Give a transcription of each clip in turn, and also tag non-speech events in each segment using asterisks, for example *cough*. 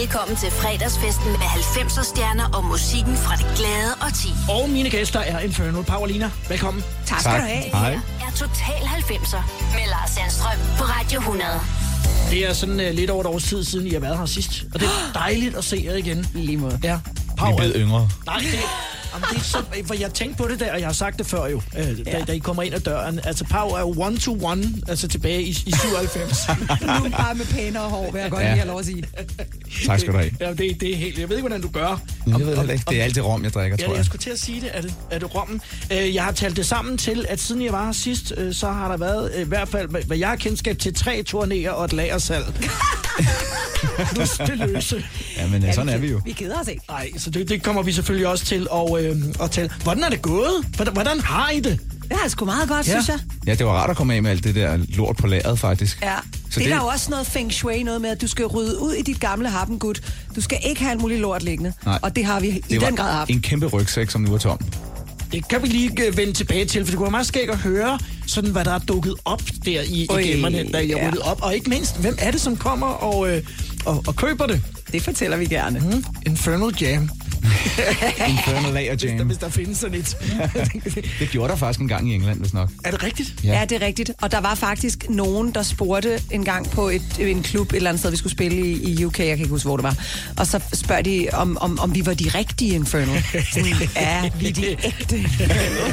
Velkommen til fredagsfesten med 90'er stjerner og musikken fra det glade og ti. Og mine gæster er Inferno. Paulina, velkommen. Tak skal Tak. du have. Hej. Er Total 90'er med Lars Sandstrøm på Radio 100. Det er sådan uh, lidt over et års tid siden, I har været her sidst. Og det er *gasps* dejligt at se jer igen. Lige måde. Ja. Vi er blevet yngre. Nej, det, jamen, det er så, for jeg tænkte på det der, og jeg har sagt det før jo, øh, da, Ja. da I kommer ind ad døren. Altså, Pau er jo one-to-one, altså tilbage i, i 97. *laughs* Nu bare med pænere hår, vil jeg godt Ja. lige have lov at sige. Tak skal du have. ja, det, det er helt... Jeg ved ikke, hvordan du gør. Jeg ved det heller ikke. Det er altid rom, jeg drikker, Ja, tror jeg jeg. skulle til at sige det. Er det, er det rommen? Øh, jeg har talt det sammen til, at siden jeg var her sidst, øh, så har der været øh, i hvert fald, hvad- jeg har kendskab til, tre turnéer og et lagersalg. *laughs* Plus det løse. Ja, sådan er vi jo. Vi keder os ikke. Nej, så det, det kommer vi selvfølgelig også til øh, at tale. Hvordan er det gået? Hvordan, hvordan har I det? Det er sgu meget godt, Ja. synes jeg. Ja, det var rart at komme af med alt det der lort på lageret, faktisk. Ja. Så det, det- er der jo også noget feng shui, noget med, at du skal rydde ud i dit gamle happengud. Du skal ikke have en mulig lort liggende. Nej. Og det har vi i Det den grad haft. en kæmpe rygsæk, som nu er tom. Det kan vi lige øh, vende tilbage til, for det kunne være meget skægt at høre, sådan, hvad der er dukket op der i, Ui, i gemmerne, da jeg ja. ryddede op. Og ikke mindst, hvem er det, som kommer og, øh, og, og køber det? Det fortæller vi gerne. Mm, Infernal Jam, *laughs* Infernal Lager hvis der, Jam. hvis der findes sådan et. *laughs* Det gjorde der faktisk en gang i England, hvis nok. er det rigtigt? Ja. ja, det er rigtigt. Og der var faktisk nogen, der spurgte en gang på et, en klub et eller andet sted, vi skulle spille i, i UK, jeg kan ikke huske, hvor det var. Og så spørger de, om, om, om vi var de rigtige Infernal. Sådan, ja, vi er de ægte.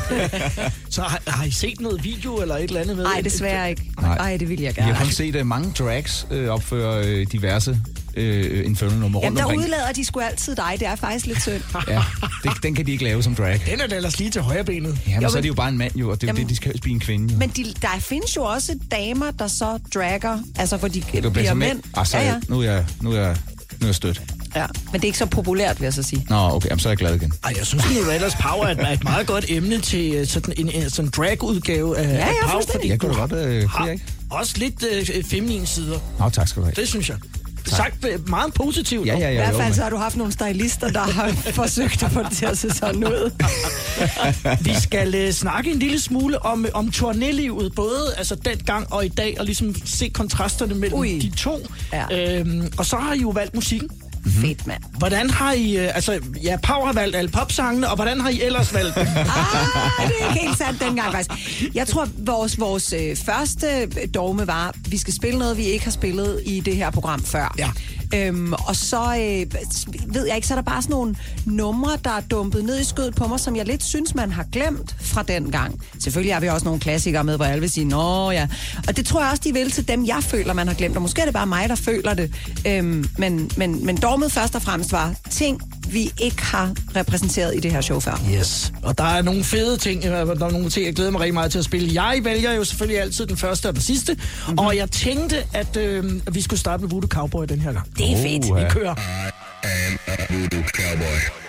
*laughs* Så har, har I set noget video eller et eller andet med? Nej, desværre ikke. Nej. Det vil jeg har gerne. kun set uh, mange drags uh, opføre uh, diverse Infernal-numre Jamen, rundt der omkring. udlader de sgu altid dig. Det er faktisk lidt synd. *laughs* Ja, det, den kan de ikke lave som drag. Den er da ellers lige til højre benet. Ja, men Jo, så er det jo bare en mand jo, og det er jo Jamen- det, de skal blive en kvinde jo. Men de, der findes jo også damer, der så dragger, altså hvor de du bliver mænd. Ah, så, ja, ja. Nu, er jeg, nu, er jeg, nu er jeg stødt. ja. Men det er ikke så populært, vil jeg så sige. Nå, okay, jamen, så er jeg glad igen. Ej, jeg synes nu ellers Power er et, et meget godt emne til øh, sådan en, en sådan drag-udgave af, ja, af Power, fuldstændig. Jeg kunne da godt, øh, det har ikke. også lidt øh, feminine sider. Nå, tak skal du have. Det synes jeg. Sagt øh, meget positivt. Ja, ja, I ja. hvert jo, fald så har du haft nogle stylister, der har *laughs* forsøgt at få det til at se sådan ud. *laughs* Vi skal øh, snakke en lille smule om, om turnélivet, både altså dengang og i dag, og ligesom se kontrasterne mellem Ui. de to. Ja. Øhm, og så har I jo valgt musikken. Mhm. Fedt, mand. Hvordan har I, øh, altså, ja, Power har valgt alle popsangene, og hvordan har I ellers valgt dem? *laughs* Ah, det er ikke helt sandt dengang, faktisk. Jeg tror, vores, vores øh, første dogme var, vi skal spille noget, vi ikke har spillet i det her program før. Ja. Øhm, og så øh, ved jeg ikke, så er der bare sådan nogle numre, der er dumpet ned i skødet på mig, som jeg lidt synes, man har glemt fra den gang. Selvfølgelig har vi også nogle klassikere med, hvor alle vil sige, nå ja. Og det tror jeg også, de vil til dem, jeg føler, man har glemt. Og måske er det bare mig, der føler det. Øhm, men, men, men dogmet først og fremmest var ting, vi ikke har repræsenteret i det her show før. Yes. Og der er nogle fede ting, der er nogle ting, jeg glæder mig rigtig meget til at spille. Jeg vælger jo selvfølgelig altid den første og den sidste, mm-hmm. og jeg tænkte, at, øh, at vi skulle starte med Voodoo Cowboy den her gang. Det er fedt. Uha. Vi kører. I am a voodoo cowboy.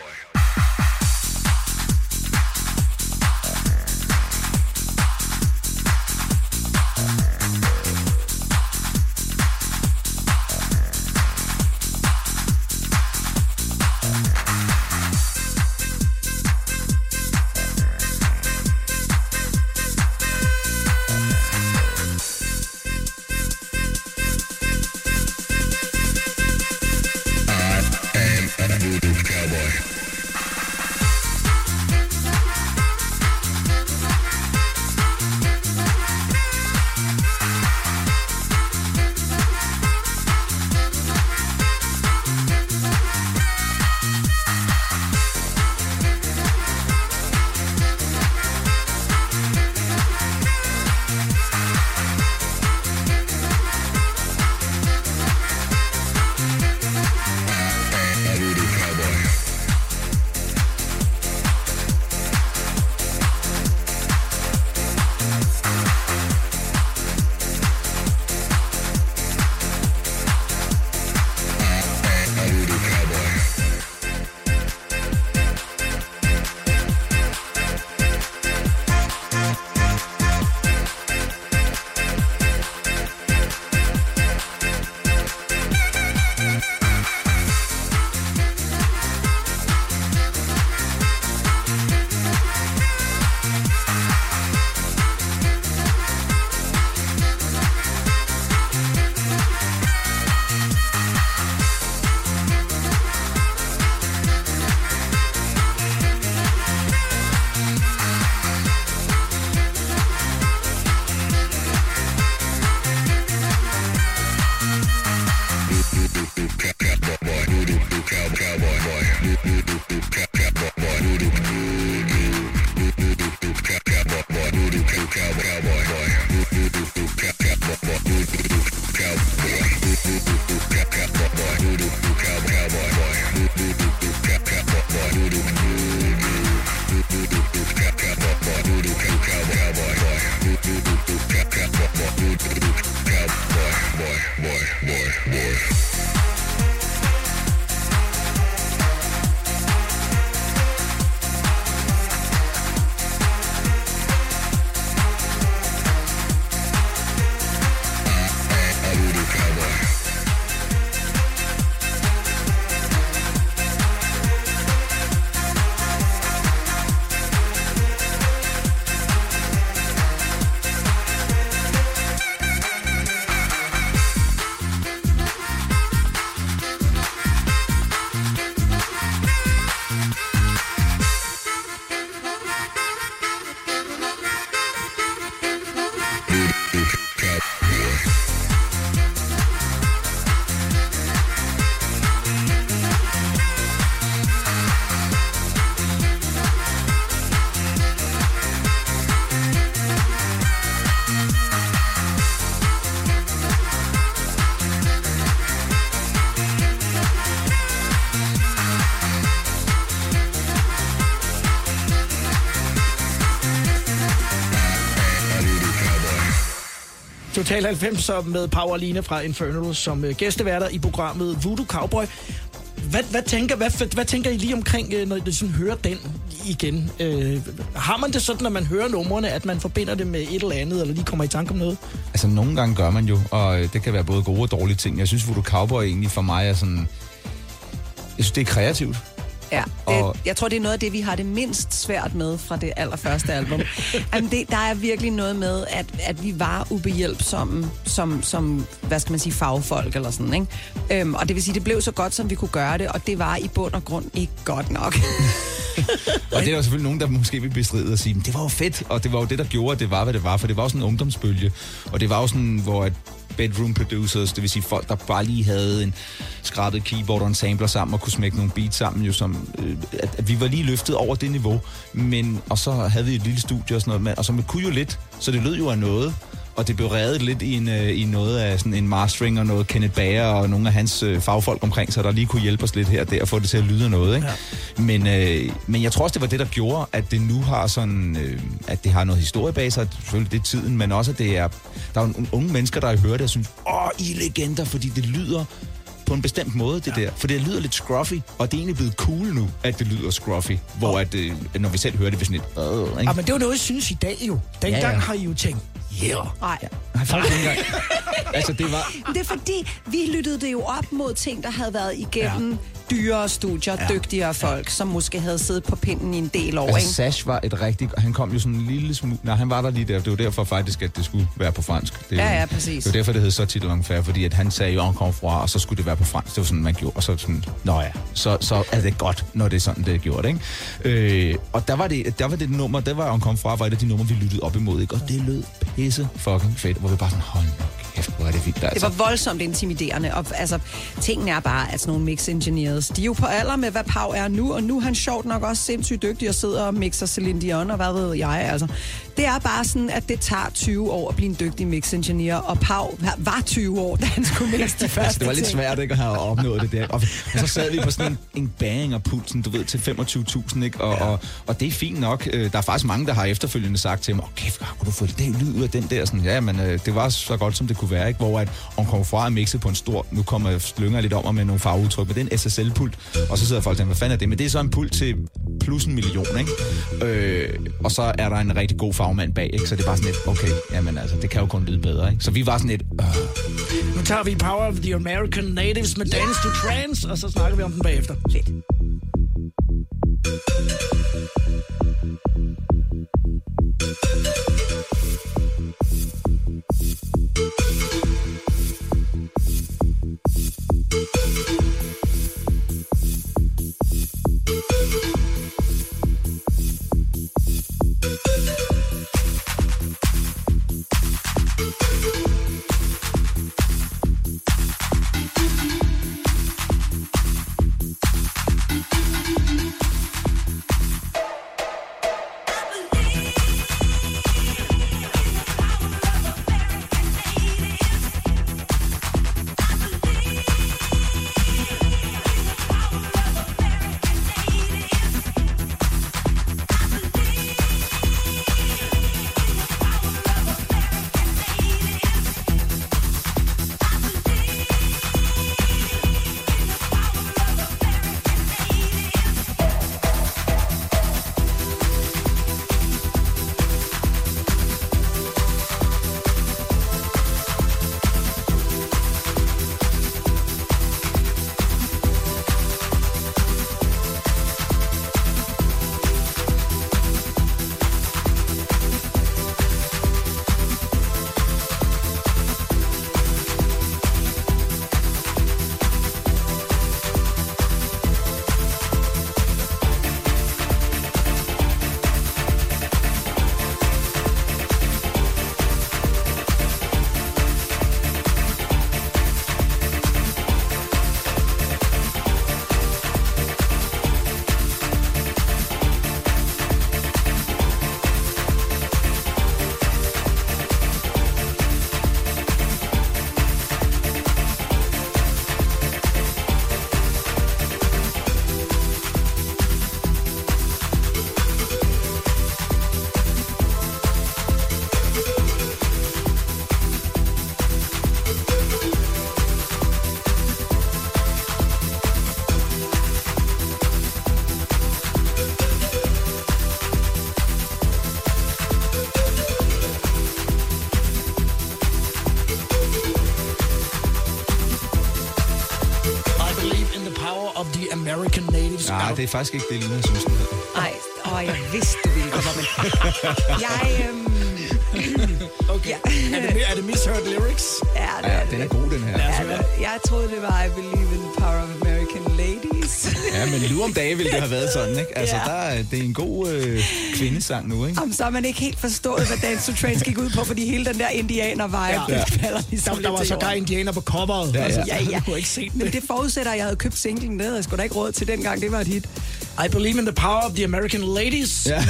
Total 90 med Pauline fra Infernal som øh, gæsteværter i programmet Voodoo Cowboy. Hvad, hvad, tænker, hvad, hvad tænker I lige omkring, øh, når I sådan hører den igen? Øh, har man det sådan, når man hører numrene, at man forbinder det med et eller andet, eller lige kommer i tanke om noget? Altså, nogle gange gør man jo, og øh, det kan være både gode og dårlige ting. Jeg synes, Voodoo Cowboy egentlig for mig er sådan... Jeg synes, det er kreativt. Og- jeg tror, det er noget af det, vi har det mindst svært med fra det allerførste album. *laughs* Jamen, det, der er virkelig noget med, at, at vi var ubehjælpsomme som, som, hvad skal man sige, fagfolk eller sådan, ikke? Øhm, og det vil sige, det blev så godt, som vi kunne gøre det, og det var i bund og grund ikke godt nok. *laughs* Og det er jo selvfølgelig nogen, der måske vil bestride og sige, "Men det var jo fedt, og det var jo det, der gjorde, at det var, hvad det var, for det var jo sådan en ungdomsbølge, og det var jo sådan, hvor at bedroom producers, det vil sige folk, der bare lige havde en skrabet keyboard og en sampler sammen og kunne smække nogle beats sammen, jo som, øh, at, at, vi var lige løftet over det niveau, men, og så havde vi et lille studie og sådan noget, med, og så man kunne jo lidt, så det lød jo af noget, og det blev reddet lidt i, en, øh, i noget af sådan en mastering og noget Kenneth Bager og nogle af hans øh, fagfolk omkring sig, der lige kunne hjælpe os lidt her og der og få det til at lyde af noget. Ikke? Ja. Men, øh, men jeg tror også, det var det, der gjorde, at det nu har sådan, øh, at det har noget historie bag sig, selvfølgelig det er tiden, men også, at det er, der er nogle unge mennesker, der hører det og synes, åh, I er legender, fordi det lyder på en bestemt måde, det ja. der. For det lyder lidt scruffy, og det er egentlig blevet cool nu, at det lyder scruffy. Hvor at, øh, når vi selv hører det, vi sådan lidt, øh, ikke? Ja, men det er jo noget, jeg synes i dag jo. Dengang Ja, ja. har I jo tænkt, yeah. Nej. Nej, faktisk ikke engang. *laughs* altså, det var... Det er fordi, vi lyttede det jo op mod ting, der havde været igennem ja. Dyrere studier, ja. dygtigere folk, som måske havde siddet på pinden i en del år, Altså, ikke? Sash var et rigtigt... Han kom jo sådan en lille smule... Nej, han var der lige der. Det var derfor faktisk, at det skulle være på fransk. Det, Ja, ja, præcis. Det var derfor, det hed så titel fair, fordi at han sagde jo encore fra, og så skulle det være på fransk. Det var sådan, man gjorde. Og så sådan, nå ja, så, så er det godt, når det er sådan, det er gjort, ikke? Øh, og der var, det, der var det nummer, der var encore fra, var et af de numre, vi lyttede op imod, ikke? Og det lød pisse fucking fedt, hvor vi bare sådan, hold nu kæft, hvor er det vildt, Det altså. var voldsomt intimiderende, og altså, tingene er bare, at sådan nogle mix engineers, de er jo på alder med, hvad Pau er nu, og nu er han sjovt nok også sindssygt dygtig og sidder og mixer Celine Dion, og hvad ved jeg, altså. Det er bare sådan, at det tager 20 år at blive en dygtig mix engineer, og Pau var 20 år, da han skulle mixe de *laughs* første Altså, det var lidt svært ikke at have opnået det der. Og, og så sad vi på sådan en, en bang og pulsen, du ved, til 25.000, ikke? Og, ja. og, og det er fint nok. Øh, Der er faktisk mange, der har efterfølgende sagt til mig, åh kæft, kunne du få det lyd ud af den der? Sådan, ja, men øh, det var så godt, som det kunne være, ikke? Hvor at Encore fra er mixet på en stor, nu kommer jeg slynger lidt om med nogle farveudtryk, men det er en SSL-pult. Og så sidder folk og tænker, hvad fanden er det? Men det er så en pult til plus en million, ikke? Øh, og så er der en rigtig god farvemand bag, ikke? Så det er bare sådan lidt, okay, jamen altså, det kan jo kun lyde bedre, ikke? Så vi var sådan lidt, øh, Nu tager vi Power of the American Natives med Dance to Trance, og så snakker vi om den bagefter. Fedt. Thank Natives. Nej, det er faktisk ikke det, Lina synes, den hedder. Nej, åh, jeg vidste, du ville komme men jeg, øhm, *clears throat* Okay. Er det, er det misheard lyrics? ja, det Ja, er den er god, den her. Ja, det- jeg troede, det var I Believe in the Power of. Ja, men nu om dagen ville det have været sådan, ikke? Altså, Ja. der, er- det er en god øh, kvindesang nu, ikke? Jamen, så har man ikke helt forstået, hvad Dance to Trains gik ud på, fordi hele den der indianer-vibe, Ja. ja. det falder ligesom Der, der var lidt så til gar jorden. indianer på coveret. Ja, ja. Altså, Ja, ja. Du har ikke set Men det. det forudsætter, at jeg havde købt singlen. Det havde jeg sgu da ikke råd til dengang. Det var et hit. I Believe in the Power of the American Ladies. Ja.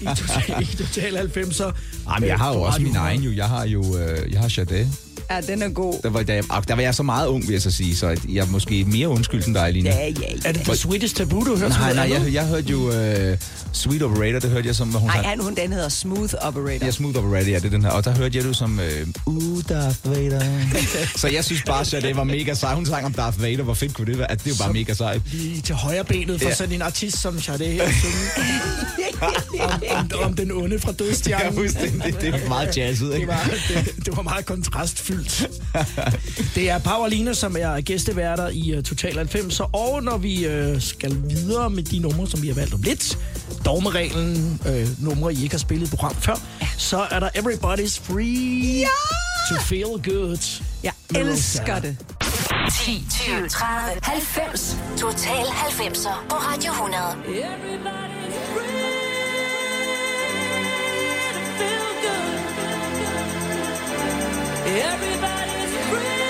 I, total, I total 90'er. Jamen, jeg har jo også min egen, jo. Jeg har jo øh, jeg har Sade. Ja, den er god. Der var, ah, der var jeg så meget ung, vil jeg så sige, så jeg er måske mere undskyld end dig, Lina. Ja, ja, ja. Er det The Sweetest Taboo, du hørte? Nej, nej, jeg, jeg hørte jo øh, Sweet Operator, det hørte jeg som, hvor hun Nej, sang. han, hun, den hedder Smooth Operator. Ja, Smooth Operator, ja, det er den her. Og der hørte jeg det som, øh, uh, Darth Vader. *laughs* så jeg synes bare, at det var mega sej. Hun sang om Darth Vader, hvor fedt kunne det være? At det er jo bare mega sejt. Lige til højre benet for Ja. sådan en artist som Sade *laughs* om, om, om, den onde fra Ja, dødstjernen. fuldstændig. Det er *laughs* meget jazzet, Det ikke? var, det, det var meget kontrastfyldt. Det er Pauline, som er gæsteværter i uh, Total 90, og når vi uh, skal videre med de numre, som vi har valgt om lidt, dogmereglen, uh, numre, I ikke har spillet i program før, så er der Everybody's Free Ja! to Feel Good. Jeg Med elsker det. 10, 20, 30, 90. Total 90'er på Radio 100. Everybody's free to feel good. Everybody's free.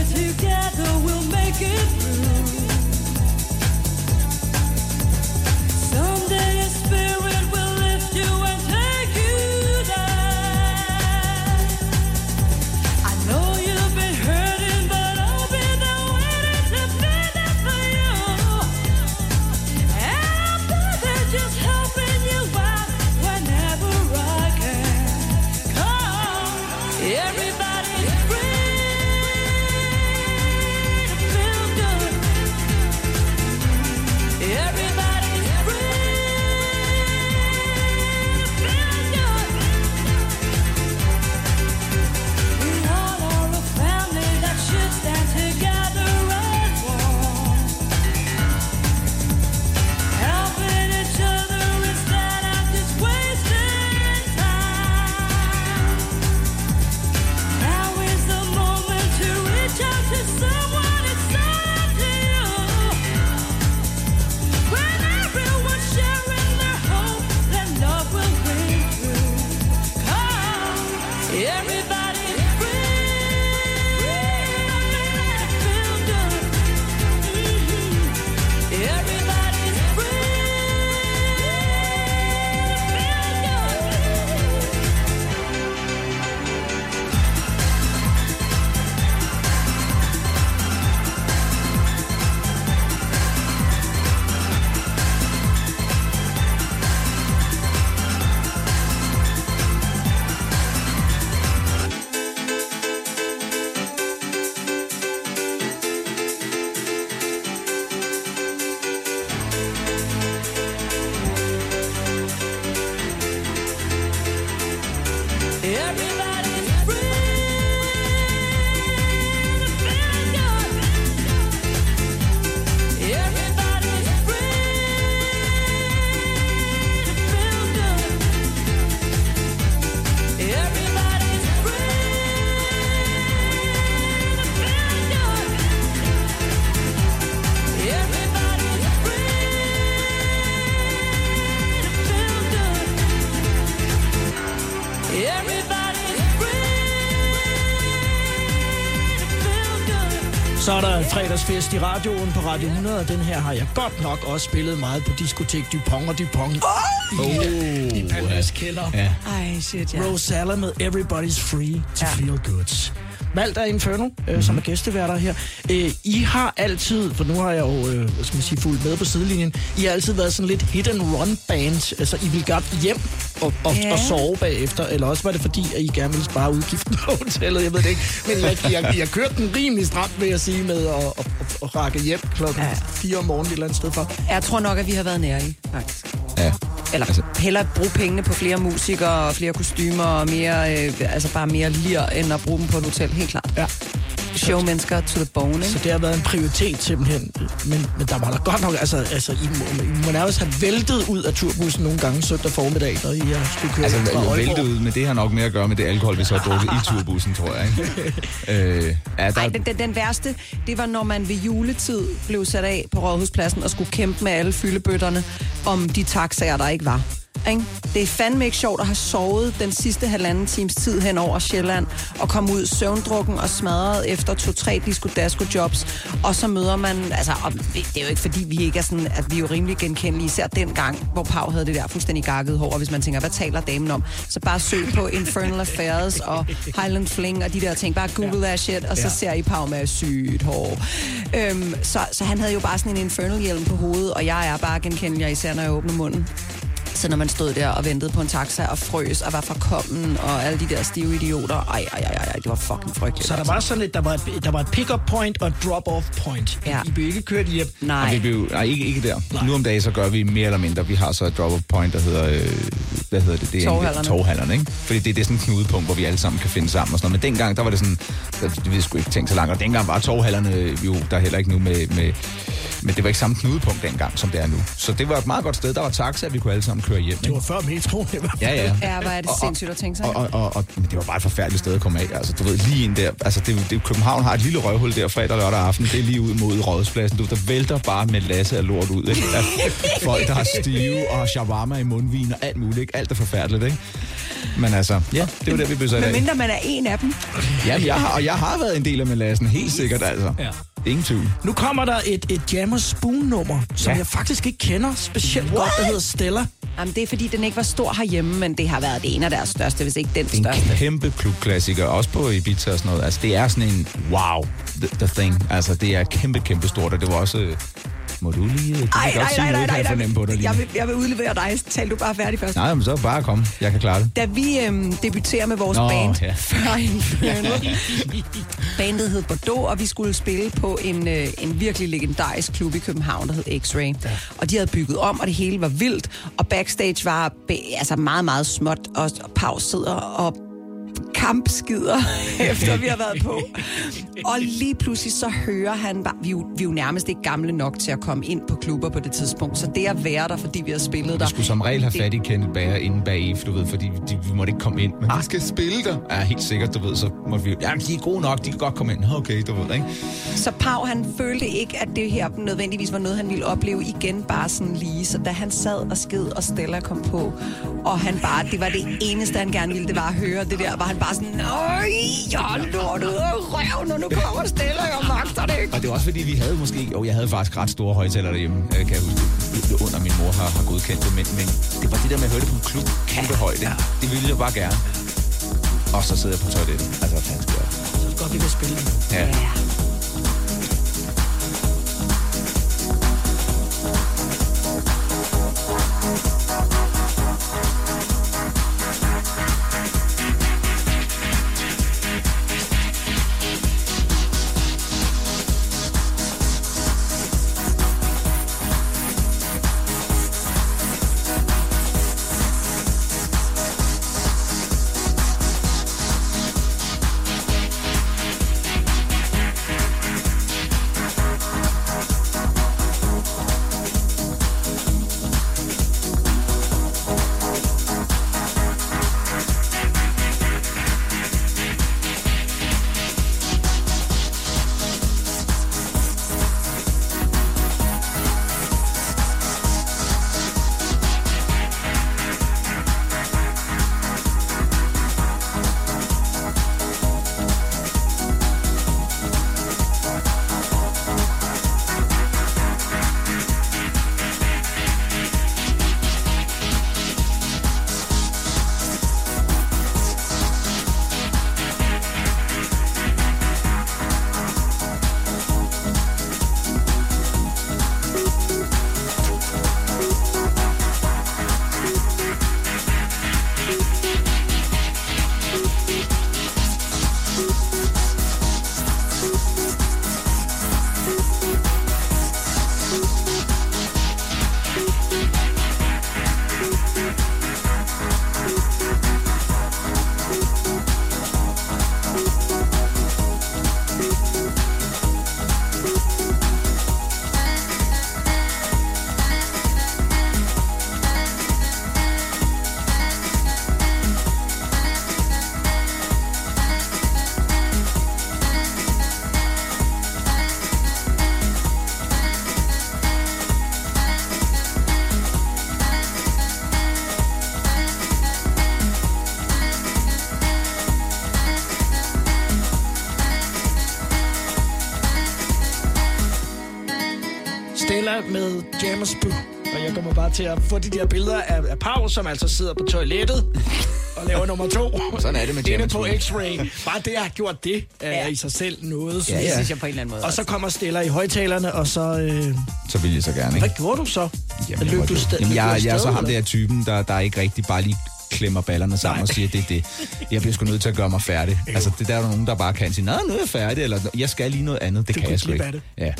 Together we'll make it fredagsfest i radioen på Radio 100, og den her har jeg godt nok også spillet meget på diskotek Dupont og Dupont oh! i, uh, i Palmas kælder. Ja. Ej, shit, ja. Rosella med Everybody's Free to Ja. Feel Good. valgt af Inferno, øh, mm. som er gæsteværter her. Øh, I har altid, for nu har jeg jo, øh, skal man sige, fulgt med på sidelinjen, I har altid været sådan lidt hit and run band. Altså, I vil godt hjem og, og, Ja. og sove bagefter, eller også var det fordi, at I gerne ville spare udgiften på hotellet, jeg ved det ikke. Men jeg, jeg, jeg kørte den rimelig stramt, vil jeg sige, med at, at, at, at rakke hjem klokken Ja. 4 om morgenen et eller andet sted for. Jeg tror nok, at vi har været nære i, faktisk. Ja. Eller Altså- altså, hellere bruge pengene på flere musikere og flere kostymer og mere, øh, altså bare mere lir, end at bruge dem på et hotel, helt klart. Ja. Showmennesker to the bone, Så ikke? det har været en prioritet simpelthen. Men, men der var der godt nok, altså, altså I, må, I må nærmest have væltet ud af turbussen nogle gange søndag formiddag, når I har skulle køre Altså, fra jo Aalborg. væltet ud, men det har nok mere at gøre med det alkohol, vi så har drukket i turbussen, tror jeg. Ikke? *laughs* øh, ja, der, Ej, den, den, den værste, det var, når man ved juletid blev sat af på Rådhuspladsen og skulle kæmpe med alle fyldebøtterne om de taxaer, der ikke var. Ikke? Det er fandme ikke sjovt at have sovet den sidste halvanden times tid hen over Sjælland og komme ud søvndrukken og smadret efter to-tre disco-dasko-jobs. Og så møder man, altså, og det er jo ikke fordi, vi ikke er sådan, at vi er jo rimelig genkendelige, især dengang, hvor Pau havde det der fuldstændig gakket hår, og hvis man tænker, hvad taler damen om? Så bare søg på Infernal Affairs og Highland Fling og de der ting. Bare google that shit, og så Ja. ser I Pau med sygt hår. Øhm, så, så han havde jo bare sådan en Infernal-hjelm på hovedet, og jeg er bare genkendelig, især når jeg åbner munden. Så når man stod der og ventede på en taxa og frøs og var forkommen og alle de der stive idioter, ej, ej, ej, ej, det var fucking frygteligt. Så der var sådan et, der var et, der var et pick-up point og et drop-off point. Ja. I blev ikke kørt hjem. Nej. Og vi blev, nej, ikke, ikke der. Nej. Nu om dagen, så gør vi mere eller mindre. Vi har så et drop-off point, der hedder, øh, hvad hedder det? det er Torvhallerne. egentlig Torvhallerne, ikke? Fordi det, det er sådan et knudepunkt, hvor vi alle sammen kan finde sammen og sådan noget. Men dengang, der var det sådan, der, det ved sgu ikke tænke så langt. Og dengang var Torvhallerne jo, der er heller ikke nu med, med, men det var ikke samme knudepunkt dengang, som det er nu. Så det var et meget godt sted. Der var taxa, vi kunne alle sammen køre hjem. Det Ikke? var før fald. Ja, ja. Ja, er det Og- og- sindssygt at tænke sig. Og, og, og, og men det var bare et forfærdeligt sted at komme af. Altså, du ved, lige ind der. Altså, det, det, København har et lille røvhul der fredag, lørdag aften. Det er lige ud mod rådspladsen. Du, der vælter bare med lasse af lort ud. Ikke? Folk, der har stive og har shawarma i mundvin og alt muligt. Ikke? Alt er forfærdeligt, ikke? Men altså, ja, det var der, vi blev sat Men af. mindre man er en af dem. Jamen, jeg har, og jeg har været en del af melassen, helt sikkert altså. Ja. Ingen tvivl. Nu kommer der et, et Jammer Spoon-nummer, som Ja. jeg faktisk ikke kender specielt godt, der hedder Stella. Jamen, det er fordi, den ikke var stor herhjemme, men det har været det en af deres største, hvis ikke den Det er største. en kæmpe klubklassiker, også på Ibiza og sådan noget. Altså, det er sådan en wow, the, the thing. Altså, det er kæmpe, kæmpe stort, og det var også... Må du lige... Du Ej, nej, nej, nej, nej, fornemme på dig jeg vil, jeg vil udlevere dig. Tal du bare færdig først. Nej, men så bare kom. Jeg kan klare det. Da vi øhm, debuterer med vores Nå, band ja. *laughs* før Inferno, bandet hed Bordeaux, og vi skulle spille på en, øh, en virkelig legendarisk klub i København, der hed X-Ray. Ja. Og de havde bygget om, og det hele var vildt. Og backstage var altså meget, meget småt, og, og Pau sidder og kampskider, *laughs* efter vi har været på. Og lige pludselig så hører han bare, vi er, jo, vi er jo nærmest ikke gamle nok til at komme ind på klubber på det tidspunkt, så det at være der, fordi vi har spillet der. Vi skulle som regel have fat i Kenneth Bager inde bag for du ved, fordi de, vi måtte ikke komme ind. Men vi skal spille der. Ja, helt sikkert, du ved, så måtte vi... Jamen, de er gode nok, de kan godt komme ind. Okay, du ved, ikke? Så Pau, han følte ikke, at det her nødvendigvis var noget, han ville opleve igen bare sådan lige. Så da han sad og sked, og Stella kom på, og han bare, det var det eneste, han gerne ville, det var at høre det der, var han bare sådan, nej, jeg lort ud af røven, og nu kommer Stella, jeg magter det ikke. Og det var også fordi, vi havde måske... Jo, jeg havde faktisk ret store højtalere derhjemme, øh, kan jeg huske, under min mor har, har godkendt det. Men, men det var det der med at høre det på en klub, kæmpe højde. Det ville jeg bare gerne. Og så sidder jeg på toilettet. Altså, jeg? Så er det godt, vi vil spille den. Ja. Stella med Jammers Boo. Og jeg kommer bare til at få de der billeder af, af Pau, som altså sidder på toilettet og laver nummer to. Sådan er det med Jammers på. X-Ray. Bare det, jeg har gjort det, er Ja. i sig selv noget. Ja, Det ja. synes jeg på en eller anden måde. Og så kommer Stella i højtalerne, og så... Øh, Så vil jeg så gerne, hvad gjorde du så? Jamen, løb jeg, du sta- Jamen, løb du jeg, jeg er så ham der typen, der, der ikke rigtig bare lige klemmer ballerne sammen Nej. og siger, det er det. *laughs* Jeg bliver sgu nødt til at gøre mig færdig. Altså, det der er der nogen, der bare kan sige, nej, nu er jeg færdig, eller jeg skal lige noget andet. Det Du kan jeg sgu ikke. af Ja.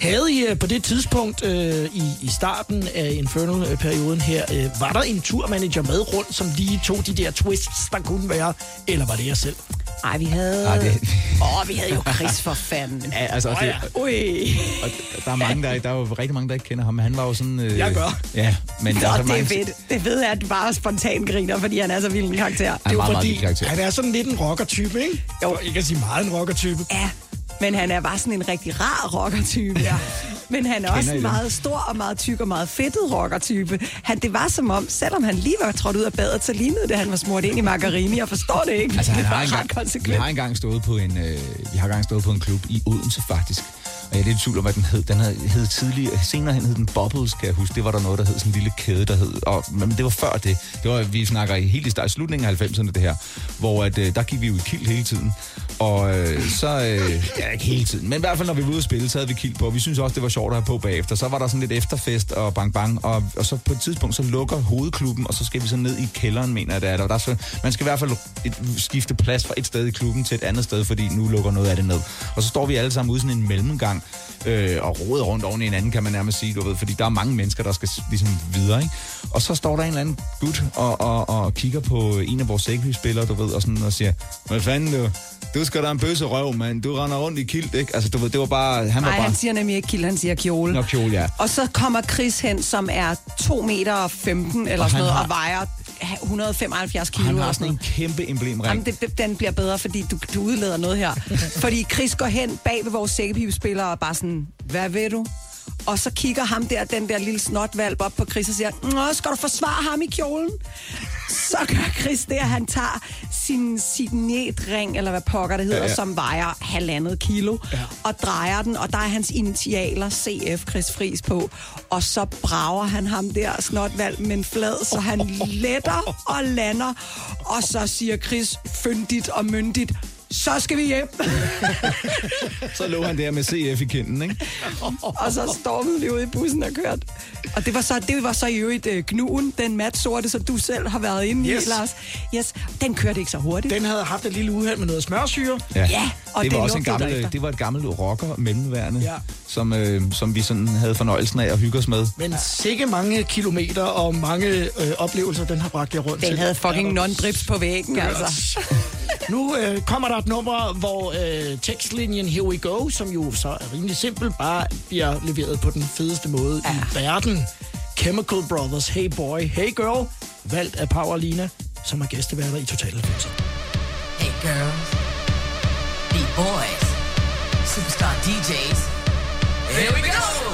Havde I øh, på det tidspunkt øh, i, i starten af Infernal-perioden her, øh, var der en turmanager med rundt, som lige tog de der twists, der kunne være, eller var det jeg selv? Ej, vi havde... Ej, det- Åh, oh, vi havde jo Chris for fanden. *laughs* Ja, altså, Åh, det, ja. Ui. og der er mange, der, der er jo rigtig mange, der ikke kender ham, men han var jo sådan... Øh, Jeg gør. Ja, men der er Og så det er mange... fedt. Det fede er, at du bare spontan griner, fordi han er så vild en karakter. Han Det er er jo meget, meget fordi, vild karakter. han er sådan lidt en rocker-type, ikke? Jo. Jeg kan sige meget en rocker-type. Ja, men han er bare sådan en rigtig rar rockertype. Ja. Men han er også en meget stor og meget tyk og meget fedtet rockertype. Han, det var som om, selvom han lige var trådt ud af badet, så lignede det, at han var smurt ind i margarini. Jeg forstår det ikke. Altså, han det har var engang, ret vi har engang stået på en, øh, vi har engang stået på en klub i Odense, faktisk. Og jeg er lidt i tvivl om, hvad den hed. Den hed, hed tidligere, senere hen hed den Bubbles, kan jeg huske. Det var der noget, der hed sådan en lille kæde, der hed. Og, men det var før det. Det var, vi snakker i helt i start, slutningen af 90'erne, det her. Hvor at, øh, der gik vi jo i kild hele tiden. Og øh, så, øh, ja, ikke hele tiden, men i hvert fald, når vi var ude at spille, så havde vi kild på. Vi synes også, det var sjovt at have på bagefter. Så var der sådan lidt efterfest og bang bang. Og, og så på et tidspunkt, så lukker hovedklubben, og så skal vi så ned i kælderen, mener jeg, det er der. Og der er så, man skal i hvert fald et, skifte plads fra et sted i klubben til et andet sted, fordi nu lukker noget af det ned. Og så står vi alle sammen ude i sådan en mellemgang, øh, og roder rundt oven i hinanden, kan man nærmest sige, du ved, fordi der er mange mennesker, der skal ligesom videre, ikke? Og så står der en eller anden gut og, og, og kigger på en af vores sækkehyspillere, du ved, og sådan og siger, hvad fanden du, du skal da en bøsse røv, mand, du render rundt i kilt, ikke? Altså, du ved, det var bare, han var Nej, bare... han siger nemlig ikke kild, han siger kjole. Nå, kjole, ja. Og så kommer Chris hen, som er 2 meter og 15 eller Og sådan han noget, har- og vejer 175 kilo. Han eller har sådan en kæmpe emblemring. Jamen, det, det, den bliver bedre, fordi du, du udleder noget her. *laughs* fordi Chris går hen bag ved vores sækkepibespillere og bare sådan, hvad ved du? Og så kigger ham der, den der lille snotvalp op på Chris og siger, Nå, skal du forsvare ham i kjolen? Så gør Chris det, at han tager sin signetring, eller hvad pokker det hedder, Ja, ja, som vejer halvandet kilo, ja. og drejer den, og der er hans initialer, CF Chris Fris på, og så brager han ham der snotvalp med en flad, så han letter og lander, og så siger Chris fyndigt og myndigt, så skal vi hjem. *laughs* Så lå han der med CF i kinden, ikke? og så stormede vi ud i bussen og kørte. Og det var så, det var så i øvrigt uh, Gnuen, den mat sorte, som du selv har været inde Yes. i, Lars. Yes, den kørte ikke så hurtigt. Den havde haft et lille uheld med noget smørsyre. Ja, og det det var også en gammel, derefter. det var et gammelt rocker mellemværende, Ja. som, øh, som vi sådan havde fornøjelsen af at hygge os med. Men sikke mange kilometer og mange øh, oplevelser, den har bragt jer rundt Den til. havde fucking Ja, non-drips på væggen, altså. *laughs* Nu øh, kommer der et nummer, hvor øh, tekstlinjen Here We Go, som jo så er rimelig simpel, bare bliver leveret på den fedeste måde ja. i verden. Chemical Brothers, Hey Boy, Hey Girl, valgt af Powerlina, som er gæsteværter i Total 90. Hey girls, beat boys, superstar DJs. Here we go.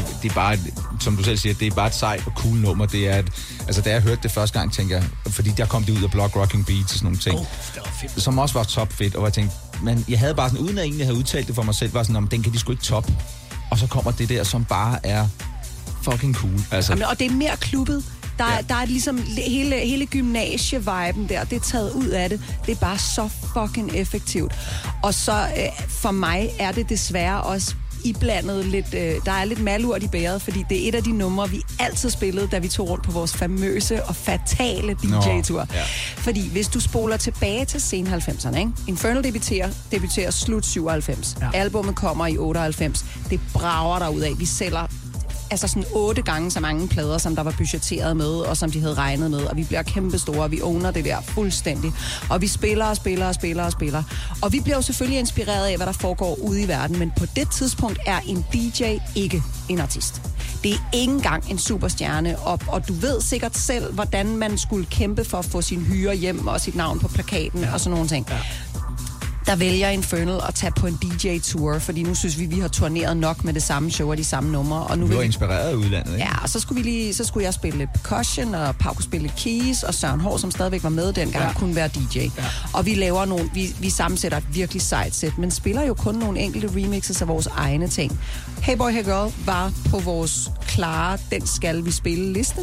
Det? Det, er bare, et, som du selv siger, det er bare et sejt og cool nummer. Det er et, altså, da jeg hørte det første gang, tænker jeg, fordi der kom det ud af Block Rocking Beats og sådan nogle ting. Var fedt. som også var top fedt, og jeg tænkte, men jeg havde bare sådan, uden at egentlig have udtalt det for mig selv, var sådan, om den kan de sgu ikke top. Og så kommer det der, som bare er fucking cool. Altså, Jamen, og det er mere klubbet. Der, er, ja. der er ligesom hele, hele gymnasie-viben der, det er taget ud af det. Det er bare så fucking effektivt. Og så øh, for mig er det desværre også iblandet lidt, øh, der er lidt malurt i bæret, fordi det er et af de numre, vi altid spillede, da vi tog rundt på vores famøse og fatale DJ-tur. ja. Fordi hvis du spoler tilbage til sen 90'erne, ikke? Infernal debuterer, debuterer slut 97. Ja. Ja. Albummet kommer i 98. Det brager der ud af. Vi sælger altså sådan otte gange så mange plader, som der var budgetteret med, og som de havde regnet med, og vi bliver kæmpe store, og vi owner det der fuldstændig. Og vi spiller og spiller og spiller og spiller. Og vi bliver jo selvfølgelig inspireret af, hvad der foregår ude i verden, men på det tidspunkt er en DJ ikke en artist. Det er ikke engang en superstjerne, og, og du ved sikkert selv, hvordan man skulle kæmpe for at få sin hyre hjem og sit navn på plakaten ja. og sådan nogle ting. Ja der vælger Infernal at tage på en DJ-tour, fordi nu synes vi, vi har turneret nok med det samme show og de samme numre. Og nu vil var vi inspireret af udlandet, ikke? Ja, og så skulle, vi lige, så skulle jeg spille lidt percussion, og Pau kunne spille lidt keys, og Søren Hård, som stadigvæk var med dengang, ja. kunne være DJ. Ja. Og vi laver nogle, vi, vi sammensætter et virkelig sejt sæt, men spiller jo kun nogle enkelte remixes af vores egne ting. Hey Boy, Hey Girl var på vores klare, den skal vi spille liste.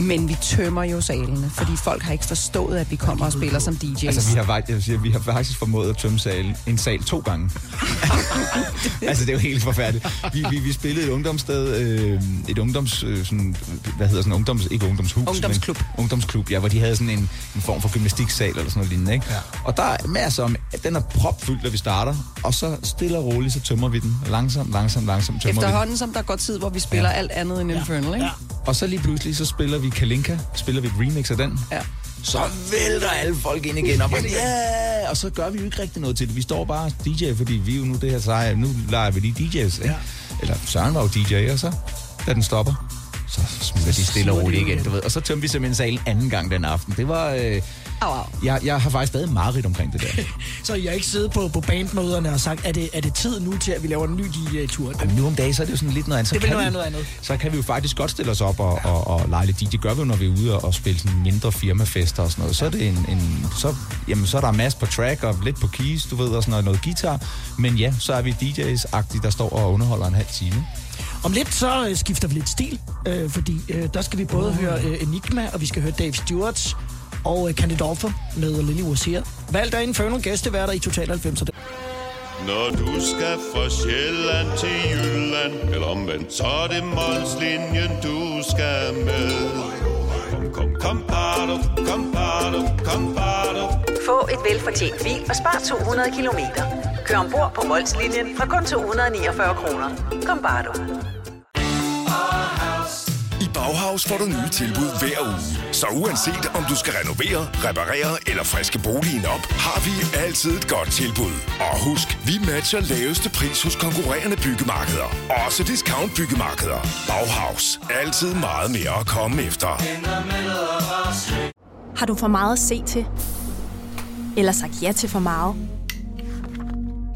Men vi tømmer jo salene, fordi folk har ikke forstået, at vi kommer og spiller som DJ's. Altså, vi har, faktisk- jeg vil sige, vi har faktisk formået at tømme salen, en sal to gange. *laughs* altså, det er jo helt forfærdeligt. Vi, vi, vi spillede et ungdomssted, øh, et ungdoms, øh, sådan, hvad hedder sådan, ungdoms, ikke ungdomshus, Ungdomsklub. Men, ungdomsklub, ja, hvor de havde sådan en, en form for gymnastiksal eller sådan noget lignende, ikke? Ja. Og der er masser om, den er propfyldt, når vi starter, og så stille og roligt, så tømmer vi den. Langsomt, langsomt, langsomt tømmer vi den. Efterhånden, som der går tid, hvor vi spiller ja. alt andet end Infernal, ikke? Ja. Og så lige pludselig, så spiller vi Kalinka, spiller vi et remix af den. Ja. Så vælter alle folk ind igen, og, bare, ja, og så gør vi jo ikke rigtig noget til det. Vi står bare DJ, fordi vi er jo nu det her seje, nu leger vi lige DJ's, ikke? Ja. Eller Søren var jo DJ, og så, da den stopper, så smutter de stille og roligt ud igen, du ved. Og så tømte vi simpelthen salen anden gang den aften. Det var... Øh, Au, au. jeg, jeg har faktisk stadig mareridt omkring det der. *laughs* Så I har ikke siddet på, på bandmøderne og sagt, er det, er det tid nu til, at vi laver en ny DJ-tur? Jamen, nu om dagen, så er det jo sådan lidt noget andet. Så Det vil kan noget vi- andet andet. Så kan vi jo faktisk godt stille os op og, og, og lege lidt DJ. Det gør vi jo, når vi er ude og, og spille sådan mindre firmafester og sådan noget. Så er det en, en så, jamen, så er der masser på track og lidt på keys, du ved, og sådan noget, noget guitar. Men ja, så er vi DJ's-agtige, der står og underholder en halv time. Om lidt så øh, skifter vi lidt stil, øh, fordi øh, der skal vi både høre øh, Enigma, og vi skal høre Dave Stewart og øh, Candidolfer med Lily Wazir. Valgt af Infernal gæsteværter i Total 90'erne. Når du skal fra Sjælland til Jylland Eller omvendt, så er det Molslinjen, du skal med Kom, kom, kom, bado, kom, bado, kom, bado. Få et velfortjent bil og spar 200 kilometer. Kør ombord på Molslinjen fra kun 249 kroner. Kom bare du. I Bauhaus får du nye tilbud hver uge. Så uanset om du skal renovere, reparere eller friske boligen op, har vi altid et godt tilbud. Og husk, vi matcher laveste pris hos konkurrerende byggemarkeder. Også discount byggemarkeder. Bauhaus. Altid meget mere at komme efter. Har du for meget at se til? Eller sagt ja til for meget?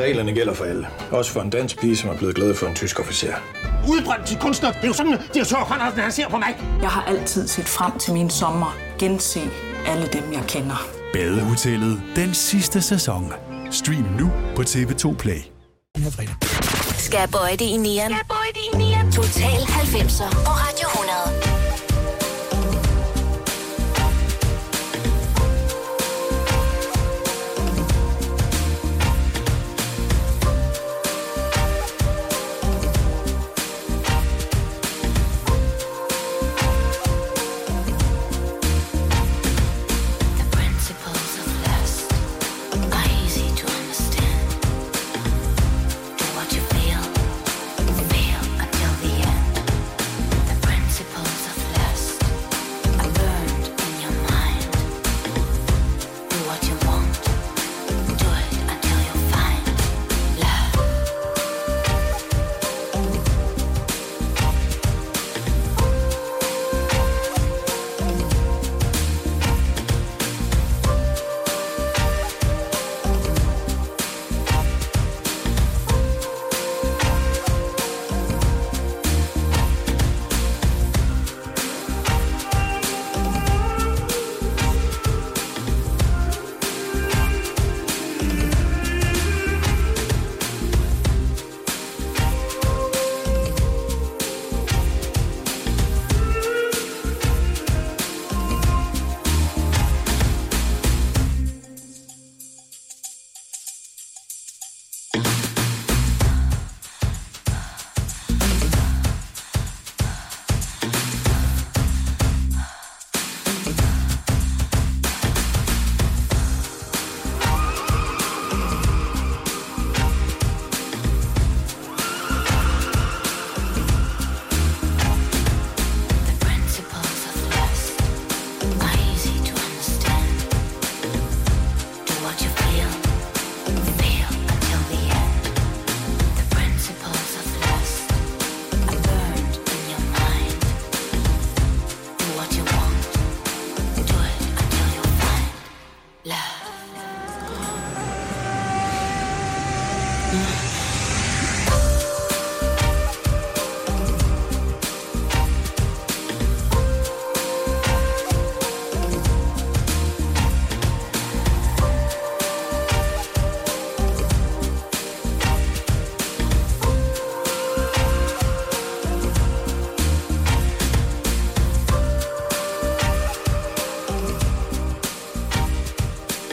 Reglerne gælder for alle. Også for en dansk pige, som er blevet glad for en tysk officer. Udbrændt til kunstner. Det er jo sådan, direktør Conradsen, han ser på mig. Jeg har altid set frem til min sommer. Gense alle dem, jeg kender. Badehotellet den sidste sæson. Stream nu på TV2 Play. Skal bøje det i nieren. Skal bøje det i nieren. Total 90'er på Radio 100.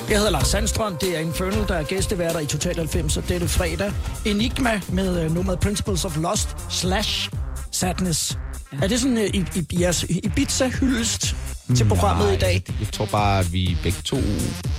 Jeg hedder Lars Sandstrøm, det er Infernal, der er gæsteværter i Total 90, og dette fredag. Enigma med uh, nummeret Principles of Lost slash Sadness. Ja. Er det sådan uh, i, i, jeres Ibiza-hyldest til programmet Nej, i dag? Jeg tror bare, at vi begge to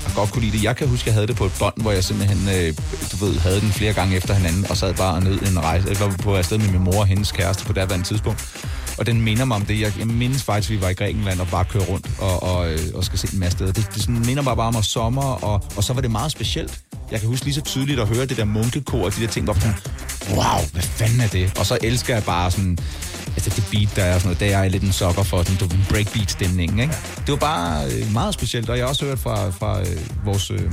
har godt kunne lide det. Jeg kan huske, at jeg havde det på et bånd, hvor jeg simpelthen, øh, du ved, havde den flere gange efter hinanden, og sad bare og nød en rejse. Jeg var på afsted med min mor og hendes kæreste på daværende tidspunkt. Og den minder mig om det. Jeg, jeg mindes faktisk, at vi var i Grækenland og bare kørte rundt og, og, øh, og skal se en masse steder. Det, det sådan, minder mig bare om sommer, og, og så var det meget specielt. Jeg kan huske lige så tydeligt at høre det der munkekor og de der ting, hvor sådan, wow, hvad fanden er det? Og så elsker jeg bare sådan, altså det beat, der er sådan noget, der er jeg lidt en sokker for, sådan, du ved, breakbeat-stemningen, ikke? Det var bare øh, meget specielt, og jeg har også hørt fra, fra øh, vores øh,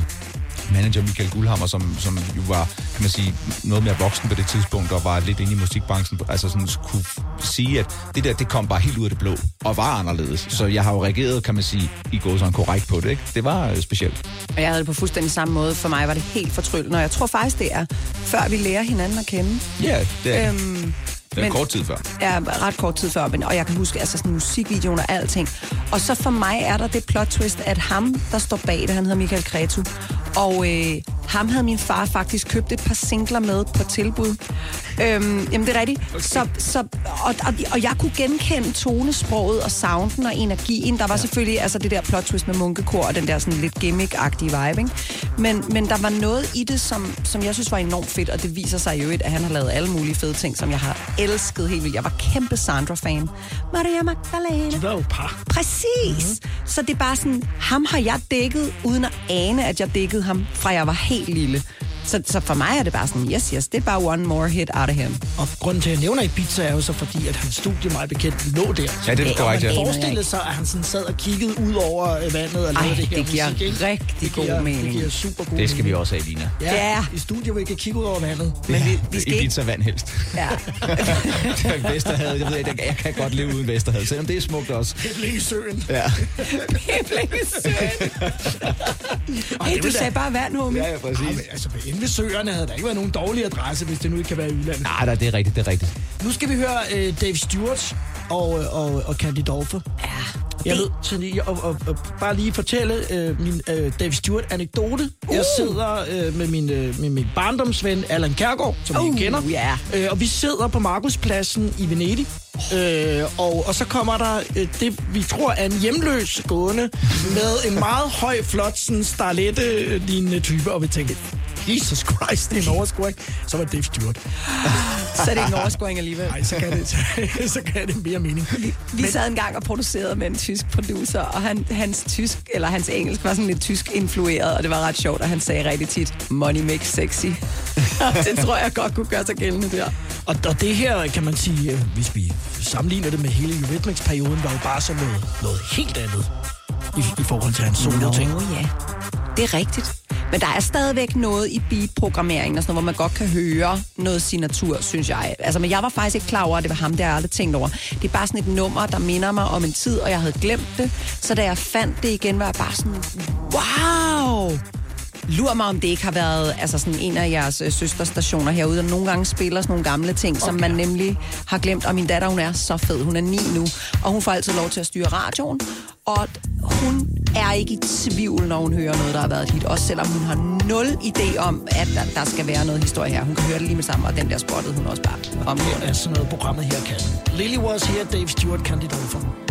manager Michael Guldhammer, som, som jo var, kan man sige, noget mere voksen på det tidspunkt, og var lidt inde i musikbranchen, altså sådan kunne sige, at det der, det kom bare helt ud af det blå, og var anderledes. Så jeg har jo reageret, kan man sige, i går sådan korrekt på det, ikke? Det var øh, specielt. Og jeg havde det på fuldstændig samme måde. For mig var det helt fortryllende, og jeg tror faktisk, det er, før vi lærer hinanden at kende. Ja, det er, Øhm, det er men- kort tid før. Ja, ret kort tid før, men, og jeg kan huske altså sådan musikvideoen og alting. Og så for mig er der det plot twist, at ham, der står bag det, han hedder Michael Kretu, og øh, ham havde min far faktisk købt et par singler med på tilbud. Øhm, jamen det er rigtigt. Okay. Så, så, og, og, og jeg kunne genkende tonesproget og sounden og energien. Der var ja. selvfølgelig altså det der plot twist med munkekor og den der sådan lidt gimmick-agtige vibe, ikke? Men, men der var noget i det, som, som jeg synes var enormt fedt, og det viser sig jo, at han har lavet alle mulige fede ting, som jeg har elsket helt vildt. Jeg var kæmpe Sandra-fan. Maria Magdalena. De var jo par. Præcis. Mm-hmm. Så det er bare sådan, ham har jeg dækket, uden at ane, at jeg dækkede ham, fra jeg var helt lille. Så, så for mig er det bare sådan, yes, yes, det er bare one more hit out of him. Og grunden til, at jeg nævner Ibiza, er jo så fordi, at hans studie meget bekendt lå der. Ja, det er Og korrekt, man ja. forestillede sig, at han sådan sad og kiggede ud over øh, vandet og Ej, lavede det her det giver musik, ikke? rigtig det god giver, mening. Det giver super god Det skal vi også have, Lina. Ja, Ja. i studiet, hvor vi kan kigge ud over vandet. Men vi, vi skal ikke... Ibiza vand helst. Ja. *laughs* Vesterhavet, jeg ved ikke, jeg kan godt leve uden Vesterhavet, selvom det er smukt også. Det i søen. Ja. *laughs* Hey, det du vil da- sagde bare vand, homie. Ja, ja, præcis. Ja, men, altså, inde ved søerne havde der ikke været nogen dårlig adresse, hvis det nu ikke kan være i udlandet. Nej, nej, det er rigtigt, det er rigtigt. Nu skal vi høre øh, Dave Stewart og, og, og Candy Dolfer. Ja. Jeg ved, så lige, og, og, og bare lige fortælle øh, min øh, Dave Stewart-anekdote. Uh. Jeg sidder øh, med, min, øh, med min barndomsven Allan Kærgaard, som uh, I kender. ja. Øh, og vi sidder på Markuspladsen i Venedig. Øh, og, og så kommer der øh, det, vi tror er en hjemløs gående med en meget høj, flot, sådan starlette-lignende type. Og vi tænkte, Jesus Christ, det er en overscoring. Så var det Stewart. *laughs* Så er det ikke en overscoring alligevel. Nej, så kan det, så, *laughs* så kan det mere mening. Vi sad engang og producerede med en tysk producer, og han, hans tysk, eller hans engelsk var sådan lidt tysk influeret, og det var ret sjovt, og han sagde rigtig tit, money makes sexy. *laughs* det tror jeg godt kunne gøre sig gældende der. Og, og det her, kan man sige, øh, hvis vi sammenligner det med hele Eurythmics-perioden, var jo bare sådan noget, noget helt andet i, i forhold til hans solo-ting. Nå ja, det er rigtigt. Men der er stadigvæk noget i beat-programmeringen, og sådan noget, hvor man godt kan høre noget signatur, synes jeg. Altså, men jeg var faktisk ikke klar over, at det var ham, der jeg aldrig tænkt over. Det er bare sådan et nummer, der minder mig om en tid, og jeg havde glemt det. Så da jeg fandt det igen, var jeg bare sådan, wow! Lur mig, om det ikke har været altså sådan en af jeres øh, søsterstationer herude, der nogle gange spiller sådan nogle gamle ting, okay. som man nemlig har glemt. Og min datter, hun er så fed. Hun er ni nu, og hun får altid lov til at styre radioen. Og hun er ikke i tvivl, når hun hører noget, der har været et hit. Også selvom hun har nul idé om, at der, der skal være noget historie her. Hun kan høre det lige med sammen, og den der spottede hun også bare om. Det er sådan noget, programmet her kan. Lily was here, Dave Stewart, kan Dolfer. for.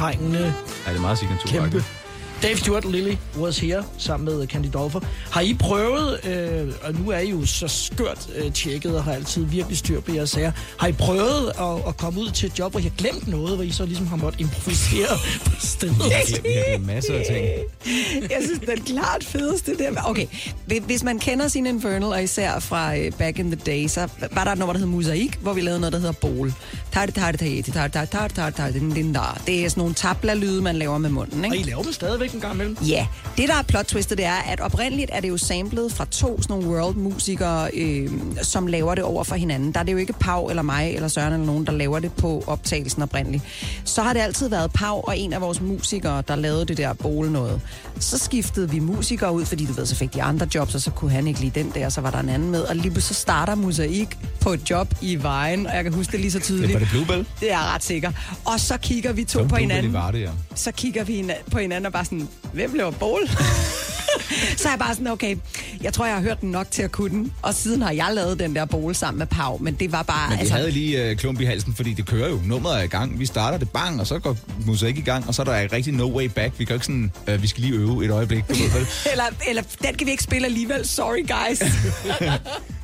Gennemtrængende Ja, det er meget signatur. kæmpe. Dave Stewart Lily was here sammen med Candy Dolfer. Har I prøvet, øh, og nu er I jo så skørt øh, tjekket og har altid virkelig styr på jeres sager, har I prøvet at, at komme ud til et job, hvor I har glemt noget, hvor I så ligesom har måttet improvisere *laughs* på stedet? Vi har glemt- masser af ting. *laughs* Jeg synes, den klart fedeste, det er... Okay, hvi- hvis man kender sin Infernal, og især fra uh, Back in the Day, så var der et nummer, der hed Mosaik, hvor vi lavede noget, der hedder Bowl. Tarte, tarte, tarte, tarte, tarte, tarte, tarte, tarte, din, din, der. Det er sådan nogle tabla-lyde, man laver med munden, Og I ikke? laver dem stadigvæk en gang imellem? Ja, det der er plot twistet, det er, at oprindeligt er det jo samlet fra to sådan nogle world-musikere, øh, som laver det over for hinanden. Der er det jo ikke Pau eller mig eller Søren eller nogen, der laver det på optagelsen oprindeligt. Så har det altid været Pau og en af vores musikere, der lavede det der bowl noget. Så skiftede vi musikere ud, fordi du ved, så fik de andre jobs, og så kunne han ikke lide den der, så var der en anden med. Og lige så starter Mosaik på et job i vejen, og jeg kan huske det lige så tydeligt. Det var det Bluebell? Det er jeg ret sikker. Og så kigger vi to Som på hinanden Varde, ja. så kigger vi på hinanden og bare sådan, hvem laver bowl? *laughs* så er jeg bare sådan, okay, jeg tror, jeg har hørt den nok til at kunne den. Og siden har jeg lavet den der bowl sammen med Pau, men det var bare... Men vi altså... havde lige uh, klump i halsen, fordi det kører jo. Nummeret er i gang. Vi starter det bang, og så går musik i gang, og så er der rigtig no way back. Vi kan jo ikke sådan, uh, vi skal lige øve et øjeblik. Du ved *laughs* eller, eller den kan vi ikke spille alligevel, sorry guys. *laughs*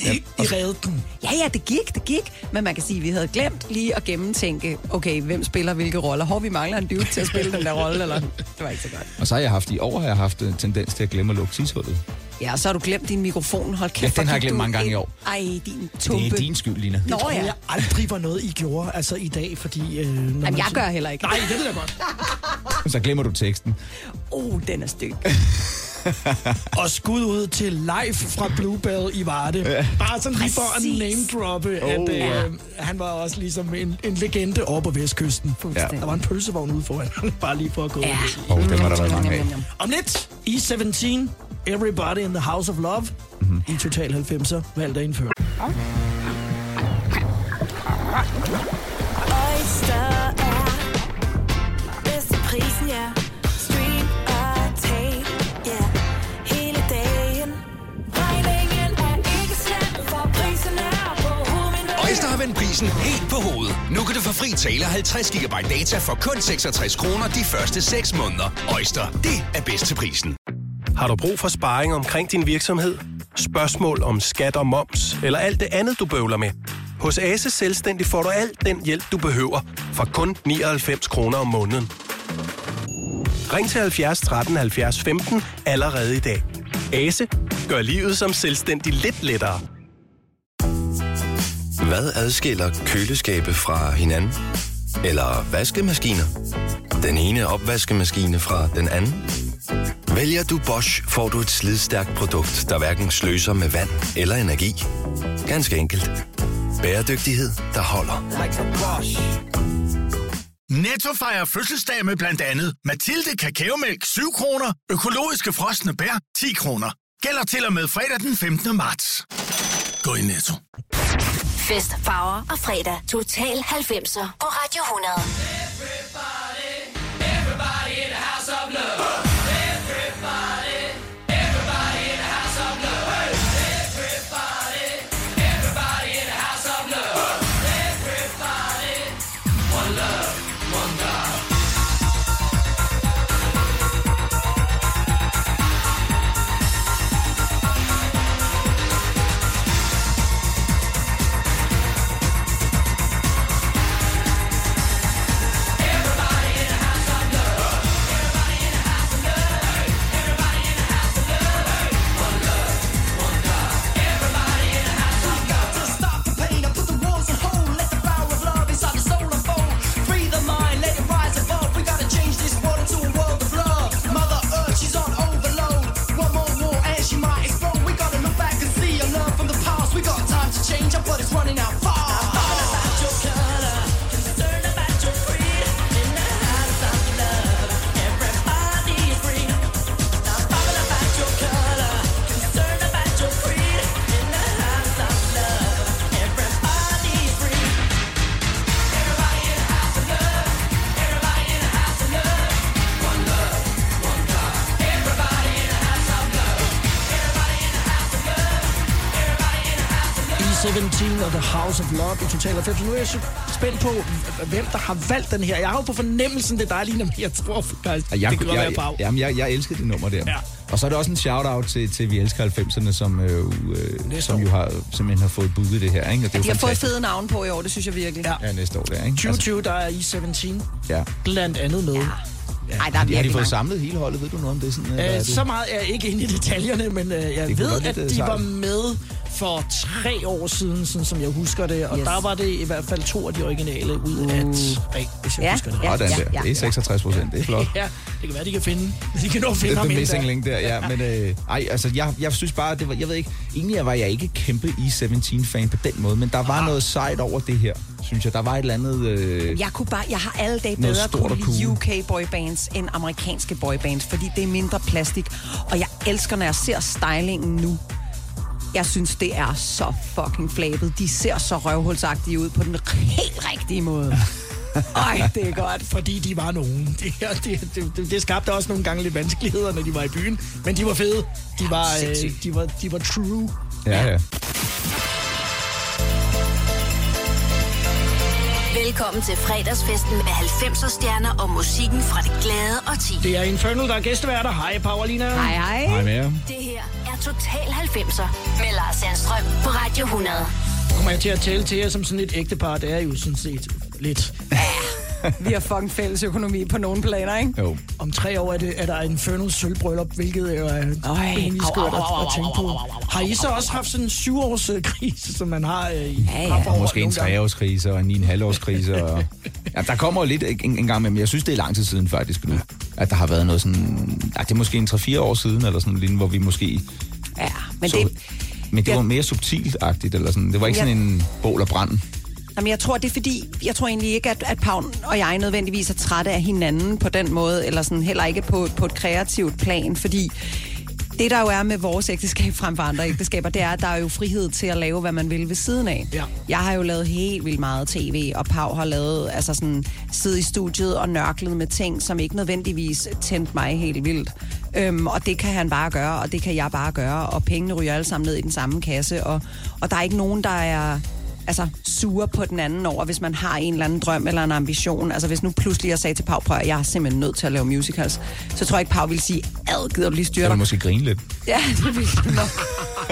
I, I redde den. ja, ja, det gik, det gik. Men man kan sige, at vi havde glemt lige at gennemtænke, okay, hvem spiller hvilke roller. Hvor vi mangler en dude til at spille den der rolle, eller... Det var ikke så godt. Og så har jeg haft i år har jeg haft en tendens til at glemme at lukke tidshullet. Ja, og så har du glemt din mikrofon. Hold kæft, Ja, den har jeg glemt mange gange i år. Ej, din tumpe. Det er din skyld, Lina. Det Nå, tror ja. jeg aldrig var noget, I gjorde, altså i dag, fordi... Øh, når Jamen, jeg gør heller ikke. Nej, det ved jeg godt. *laughs* Så glemmer du teksten. Uh, den er styg. *laughs* *laughs* Og skud ud til live fra Bluebell i Varde. Bare sådan lige for at name-droppe, Oh, at ja. øh, han var også ligesom en, en legende over på Vestkysten. Fuldstændig. Der var en pølsevogn ude foran. *laughs* Bare lige for at gå. Ja. Åh, oh, dem har der været mange af. Om lidt, E17, Everybody in the House of Love, mm-hmm. i Total 90'er, valgt at indføre. Oyster er bedst til prisen, ja. Prisen helt på hovedet. Nu kan du få fri tale 50 GB data for kun 66 kroner de første 6 måneder. Øjster, det er bedst til prisen. Har du brug for sparring omkring din virksomhed? Spørgsmål om skat og moms, eller alt det andet, du bøvler med? Hos Ase Selvstændig får du alt den hjælp, du behøver, for kun 99 kroner om måneden. Ring til 70 13 70 15 allerede i dag. Ase gør livet som selvstændig lidt lettere. Hvad adskiller køleskabe fra hinanden? Eller vaskemaskiner? Den ene opvaskemaskine fra den anden? Vælger du Bosch, får du et slidstærkt produkt, der hverken sløser med vand eller energi. Ganske enkelt. Bæredygtighed, der holder. Netto fejrer fødselsdag med blandt andet Mathilde Kakaomælk 7 kroner, økologiske frosne bær 10 kroner. Gælder til og med fredag den 15. marts. Gå i Netto. Fest, farver og fredag. Total 90'er på Radio 100. Everybody E17 og The House of Love i Total 90. Nu er jeg så spændt på, hvem der har valgt den her. Jeg har jo på fornemmelsen, det er dig, Lina, men jeg tror faktisk, Jeg, det kan godt jeg, være Pau. jamen, jeg, jeg elsker det nummer der. Ja. Og så er det også en shout-out til, til Vi Elsker 90'erne, som, øh, øh, som jo har, simpelthen har fået booket det her. Ikke? Og det er jo De har fået fede navne på i år, det synes jeg virkelig. Ja. Ja, næste år der, ikke? 2020, der er E17 ja. blandt andet med. Ja. Ej, der er Har de, har de virkelig fået mange. samlet hele holdet? Ved du noget om det? Sådan, er Øh, det? så meget er jeg ikke inde i detaljerne, men øh, jeg Det ved, at øh, de var med for tre år siden, sådan som jeg husker det. Og Yes. der var det i hvert fald to af de originale ud af tre, hvis jeg Ja, husker det ja, ja, Det er 66 procent. Det er flot. *laughs* Ja, det kan være, de kan finde. De kan nå at finde Det er ham ind missing der. link der, ja. Men øh, ej, altså, jeg, jeg synes bare, det var, jeg ved ikke, egentlig var jeg ikke kæmpe E17-fan på den måde, men der var noget sejt over det her, synes jeg. Der var et eller andet... Øh, Jeg, kunne bare, jeg har alle dage bedre kunne lide. UK boybands end amerikanske boybands, fordi det er mindre plastik. Og jeg elsker, når jeg ser stylingen nu. Jeg synes, det er så fucking flabet. De ser så røvhulsagtige ud på den helt rigtige måde. *laughs* Ej, det er godt. Fordi de var nogen. Det, det, det, det, skabte også nogle gange lidt vanskeligheder, når de var i byen. Men de var fede. De var, øh, de var, de var true. ja, ja. Velkommen til fredagsfesten med 90'er stjerner og musikken fra det glade og ti. Det er Infernal, der er gæsteværter. Hej, Paulina. Hej, hej. Hej med jer. Det her er Total 90'er med Lars Sandstrøm på Radio 100. Kommer jeg til at tælle til jer som sådan et ægtepar? Det er jo sådan set lidt. Vi har fucking fælles økonomi på nogle planer, ikke? Jo. Om tre år er, det, er der Infernal sølvbryllup, hvilket jo er au, skørt at, at tænke på. Har I så også haft sådan en syvårs øh, krise, som man har øh, i Ja, ja. Og måske en treårskrise og en 9,5-årskrise. Og... *laughs* Ja, der kommer jo lidt en, en gang med, men jeg synes, det er lang tid siden faktisk nu, at der har været noget sådan... Ja, det er måske en 3-4 år siden, eller sådan lignende, hvor vi måske... Ja, men så, det, men det Ja. var mere subtilt-agtigt, eller sådan. Det var ikke Ja. sådan en bål og brand. Jamen, jeg tror, det er fordi, jeg tror egentlig ikke, at, at Pavn og jeg nødvendigvis er trætte af hinanden på den måde, eller sådan heller ikke på, på et kreativt plan, fordi det, der jo er med vores ægteskab frem for andre ægteskaber, det er, at der er jo frihed til at lave, hvad man vil ved siden af. Ja. Jeg har jo lavet helt vildt meget tv, og Pau har lavet, altså sådan, siddet i studiet og nørklet med ting, som ikke nødvendigvis tændte mig helt vildt. Øhm, og det kan han bare gøre, og det kan jeg bare gøre, og pengene ryger alle sammen ned i den samme kasse, og, og der er ikke nogen, der er altså, sure på den anden over, hvis man har en eller anden drøm eller en ambition. Altså hvis nu pludselig jeg sagde til Pau, prøv at jeg er simpelthen nødt til at lave musicals, så tror jeg ikke, Pau ville sige, ad, gider du lige styre Jeg dig? måske grine lidt. Ja, det vil du nok. *laughs*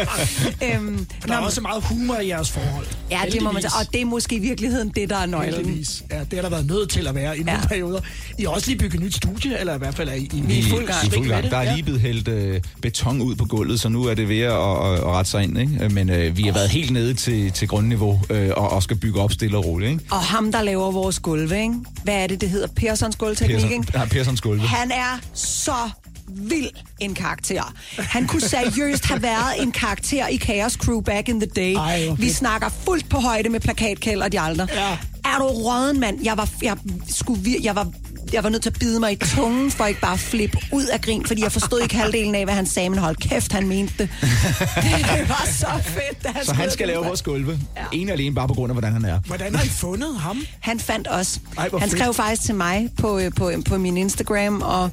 øhm, Der er nå, også meget humor i jeres forhold. Ja, det må man sige. Og det er måske i virkeligheden det, der er nøglen. Heldigvis. Ja, det har der været nødt til at være i nogle Ja. perioder. I har også lige bygget et nyt studie, eller i hvert fald er I, I, Vi i fuld gang. I fuld gang. Der er lige blevet hældt øh, beton ud på gulvet, så nu er det ved at, at, at rette sig ind. Ikke? Men øh, vi har været helt nede til, til grundniveau øh, og, og skal bygge op stille og roligt. Ikke? Og ham, der laver vores gulve, ikke? Hvad er det, det hedder? Persons gulvteknik, Persson, ikke? ja, Perssons gulve. Han er så vild en karakter. Han kunne seriøst have været en karakter i Chaos Crew back in the day. Ej, hvor Vi snakker fuldt på højde med plakatkæld og de andre. Ja. Er du råden, mand? Jeg var, jeg, skulle, jeg var jeg var nødt til at bide mig i tungen, for ikke bare at flippe ud af grin, fordi jeg forstod ikke halvdelen af, hvad han sagde, men hold kæft, han mente det. *laughs* det var så fedt. da Så han skal lave vores gulve. Ja. En alene bare på grund af, hvordan han er. Hvordan har I fundet ham? Han fandt os. Ej, han fedt. skrev faktisk til mig på, øh, på, på min Instagram, og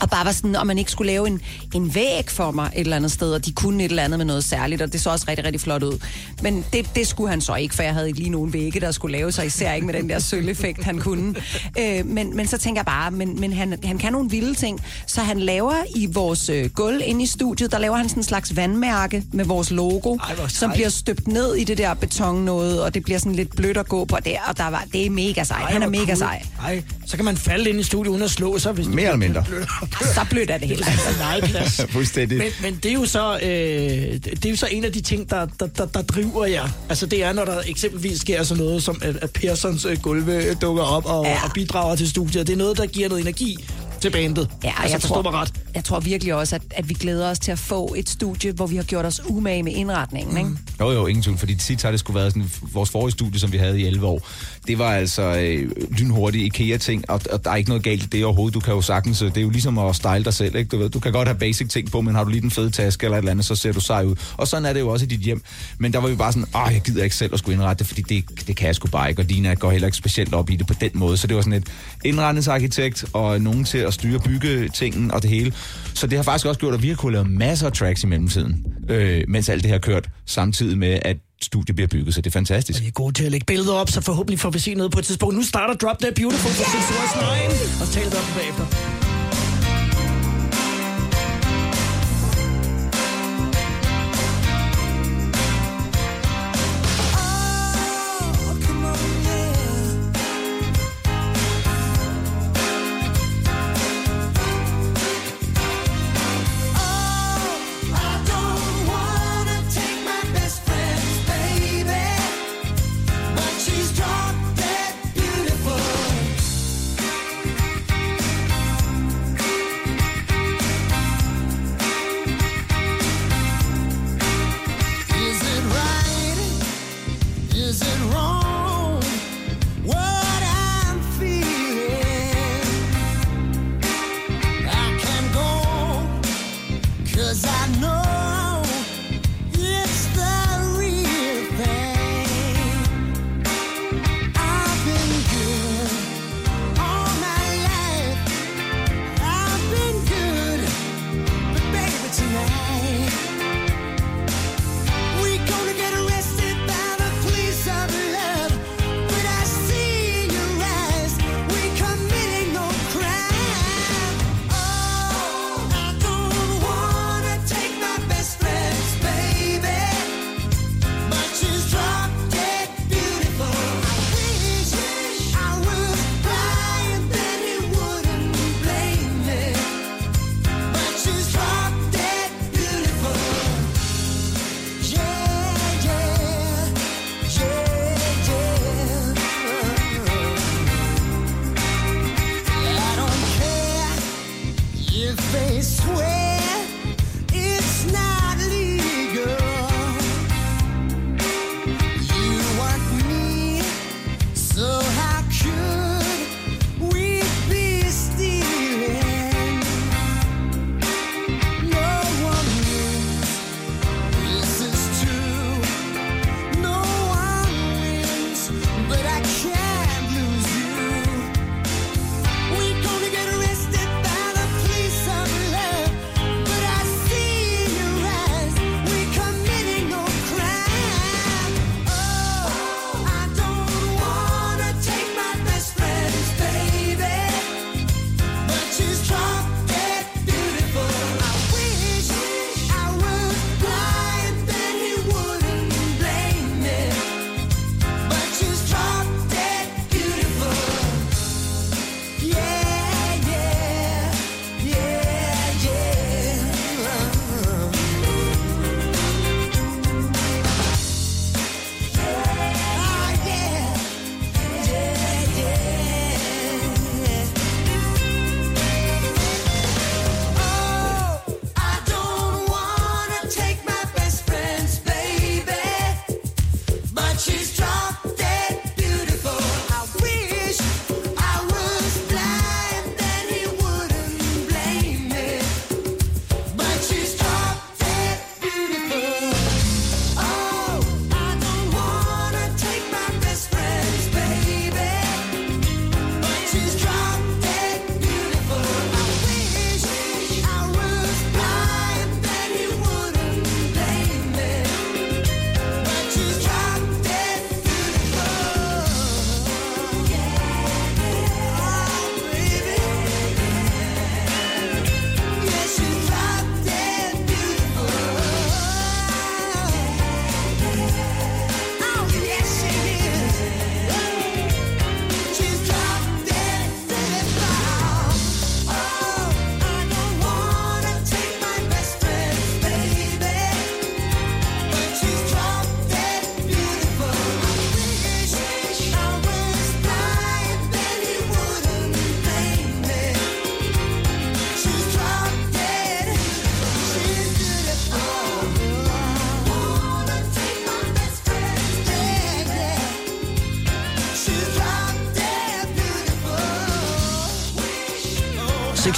og bare var sådan, om man ikke skulle lave en, en væg for mig et eller andet sted, og de kunne et eller andet med noget særligt, og det så også rigtig, rigtig flot ud. Men det, det skulle han så ikke, for jeg havde ikke lige nogen vægge, der skulle lave sig, især ikke med den der sølveffekt, han kunne. Øh, men, men så tænker jeg bare, men, men han, han kan nogle vilde ting, så han laver i vores øh, gulv inde i studiet, der laver han sådan en slags vandmærke med vores logo, Ej, som bliver støbt ned i det der beton noget, og det bliver sådan lidt blødt at gå på der, og der var, det er mega sejt. Ej, Han er mega cool. sej. Ej, så kan man falde ind i studiet uden at slå sig, hvis Mere eller mindre. Så blødt er det heller *laughs* ikke. Altså, nej, plads. Fuldstændig. Men, men det, er jo så, øh, det er jo så en af de ting, der, der, der, der driver jer. Altså det er, når der eksempelvis sker sådan noget, som at, at Persons øh, gulve dukker op og, ja. og bidrager til studiet. Det er noget, der giver noget energi til bandet. Ja, altså, jeg tror, mig ret. jeg tror virkelig også, at, at vi glæder os til at få et studie, hvor vi har gjort os umage med indretningen. Ikke? Jo, jo, ingen tvivl, fordi tit har det skulle været sådan, vores forrige studie, som vi havde i 11 år, det var altså øh, lynhurtige IKEA-ting, og, og der er ikke noget galt i det overhovedet. Du kan jo sagtens, øh, det er jo ligesom at style dig selv, ikke? Du, ved, du kan godt have basic ting på, men har du lige den fede taske eller et eller andet, så ser du sej ud. Og sådan er det jo også i dit hjem. Men der var vi bare sådan, åh, jeg gider ikke selv at skulle indrette det, fordi det, det kan jeg sgu bare ikke, og Dina går heller ikke specielt op i det på den måde. Så det var sådan et indretningsarkitekt, og nogen til at styre bygge tingen og det hele. Så det har faktisk også gjort, at vi har kunnet lave masser af tracks i mellemtiden, øh, mens alt det her kørt, samtidig med, at studiet bliver bygget, så det er fantastisk. Og vi er gode til at lægge billeder op, så forhåbentlig får vi se noget på et tidspunkt. Nu starter Drop Dead Beautiful på yeah! 6 og så taler vi om det bagefter.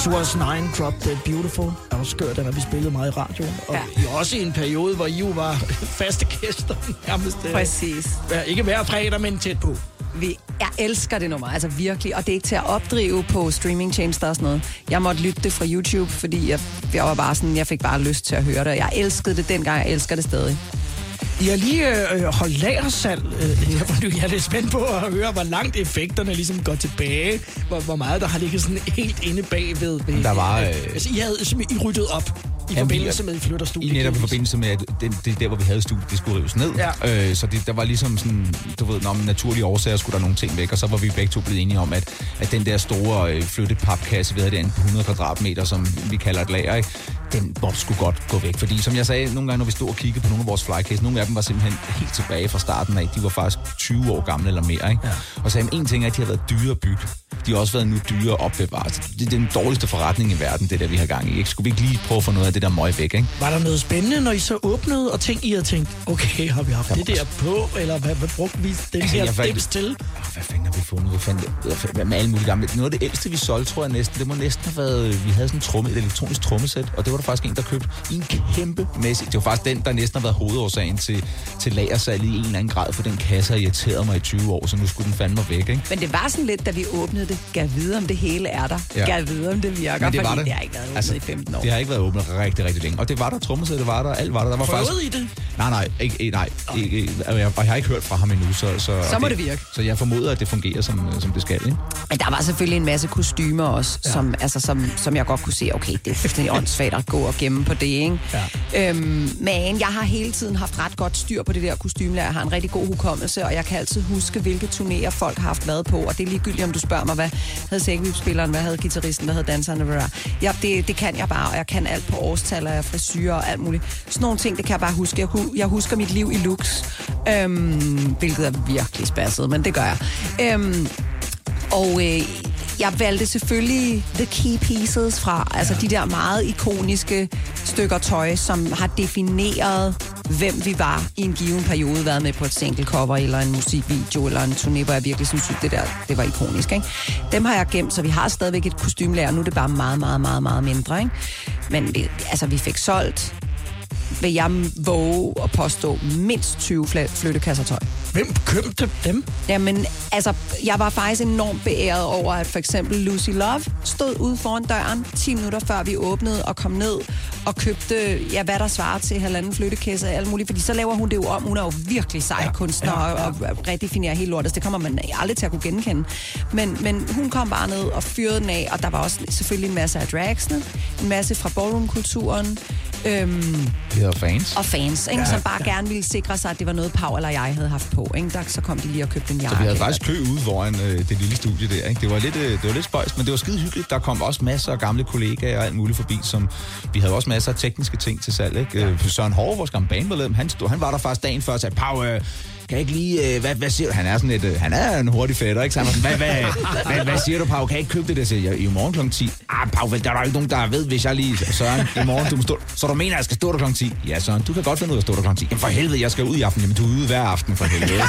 was Nine, Drop Dead Beautiful. Afskør den, og vi spillede meget i radioen. Og ja. også i en periode, hvor I var *laughs* faste gæster nærmest. Øh, Præcis. Ja, ikke hver fredag, men tæt på. Vi, jeg elsker det nummer, altså virkelig. Og det er ikke til at opdrive på streamingtjenester og sådan noget. Jeg måtte lytte det fra YouTube, fordi jeg, jeg var bare sådan, jeg fik bare lyst til at høre det. Jeg elskede det dengang, jeg elsker det stadig. I har lige øh, holdt lagersalg. Øh, *laughs* jeg, er lidt spændt på at høre, hvor langt effekterne ligesom går tilbage. Hvor, hvor meget der har ligget sådan helt inde bagved. Ved, Der var, Øh, øh, altså, I havde I ryddet op i Jamen, forbindelse med, at I flytter I studiet. netop i forbindelse med, at det, det er der, hvor vi havde studiet, det skulle rives ned. Ja. Øh, så det, der var ligesom sådan, du ved, når naturlige årsager skulle der nogle ting væk, og så var vi begge to blevet enige om, at, at den der store øh, flyttet papkasse, vi havde derinde på 100 kvadratmeter, som vi kalder et lager, ikke? Den måtte skulle godt gå væk. Fordi som jeg sagde, nogle gange, når vi stod og kiggede på nogle af vores flycases, nogle af dem var simpelthen helt tilbage fra starten af. De var faktisk 20 år gamle eller mere. Ikke? Ja. Og så sagde, en ting er, at de har været dyre at bygge. De har også været nu dyre at opbevare. Det er den dårligste forretning i verden, det der, vi har gang i. Ikke? Skulle vi ikke lige prøve at få noget af det der møg væk? Ikke? Var der noget spændende, når I så åbnede, og tænkte, I havde tænkt, okay, har vi haft det der på, eller hvad, hvad brugte vi den Altså, her fandt- dims til? Hvad fanden har vi fundet? Hvad fanden, hvad med alle mulige gamle. Noget af det ældste, vi solgte, tror jeg næsten, det må næsten have været, vi havde sådan en tromme, et elektronisk trommesæt, og det var der faktisk en, der købte en kæmpe mæssig. Det var faktisk den, der næsten har været hovedårsagen til, til lagersalg i en eller anden grad, for den kasse har irriteret mig i 20 år, så nu skulle den fandme væk, ikke? Men det var sådan lidt, da vi åbnede det, gav videre, om det hele er der. Ja. Gav videre, om det virker, Men det var fordi det. det har ikke været åbnet altså, i 15 år. Det har ikke været åbent rigtig, rigtig længe. Og det var der, trommesættet var der, alt var der. der var Prøvede faktisk... I det? Nej, nej, ikke, nej ikke, ikke, og jeg, og jeg har ikke hørt fra ham endnu, så... Så, Så må og det virke. Så jeg formoder, at det fungerer, som, som det skal, ikke? Men der var selvfølgelig en masse kostymer også, ja. som, altså, som, som jeg godt kunne se, okay, det er fuldstændig *laughs* åndssvagt at gå og gemme på det, ikke? Ja. Øhm, men jeg har hele tiden haft ret godt styr på det der kostymelærer. Jeg har en rigtig god hukommelse, og jeg kan altid huske, hvilke turnéer folk har haft været på. Og det er ligegyldigt, om du spørger mig, hvad havde sækkevipspilleren, hvad havde gitarristen, hvad havde danseren, hvad ja, det, det kan jeg bare, og jeg kan alt på årstal, og jeg er frisyrer og alt muligt. Sådan nogle ting, det kan jeg bare huske. Jeg, jeg husker mit liv i lux, øhm, hvilket er virkelig spasset, men det gør jeg. Øhm, og øh, jeg valgte selvfølgelig the key pieces fra, altså de der meget ikoniske stykker tøj, som har defineret, hvem vi var i en given periode, været med på et single cover, eller en musikvideo, eller en turné, hvor jeg virkelig synes, det der, det var ikonisk. Ikke? Dem har jeg gemt, så vi har stadigvæk et kostymelærer. Nu er det bare meget, meget, meget, meget mindre. Ikke? Men vi, altså, vi fik solgt vil jeg våge at påstå mindst 20 fl- flyttekasser tøj. Hvem købte dem? Jamen, altså, jeg var faktisk enormt beæret over, at for eksempel Lucy Love stod ude foran døren 10 minutter før vi åbnede og kom ned og købte, ja, hvad der svarer til halvanden flyttekasse og alt muligt, fordi så laver hun det jo om. Hun er jo virkelig sej ja, kunstner ja, ja. og, og redefinerer helt lortet. Det kommer man aldrig til at kunne genkende. Men, men hun kom bare ned og fyrede den af, og der var også selvfølgelig en masse af dragsene, en masse fra ballroom-kulturen, øhm, Det hedder fans. og fans, ikke? Ja, som bare ja. gerne ville sikre sig, at det var noget Pau eller jeg havde haft på. Ikke? Der, så kom de lige og købte en jakke. Så vi havde faktisk kø ude foran øh, det lille studie der. Ikke? Det, var lidt, øh, det var lidt spøjs, men det var skide hyggeligt. Der kom også masser af gamle kollegaer og alt muligt forbi, som vi havde også masser af tekniske ting til salg. Ikke? Ja. Søren Hård, vores gamle banemedlem, han, stod, han var der faktisk dagen før og sagde, Pau, øh, kan jeg ikke lige, øh, hvad, hvad siger du? Han er sådan et, øh, han er en hurtig fætter, ikke? Så han var sådan, hvad, hvad, hvad, hvad, siger du, Pau? Kan jeg ikke købe det der? Så jeg, i morgen kl. 10. Ah, Pau, vel, der er der ikke nogen, der ved, hvis jeg lige... Søren, i morgen, du må stå... Så du mener, at jeg skal stå der kl. 10? Ja, Søren, du kan godt finde ud af at stå der kl. 10. Jamen for helvede, jeg skal ud i aften. Jamen, du er ude hver aften, for helvede. *laughs*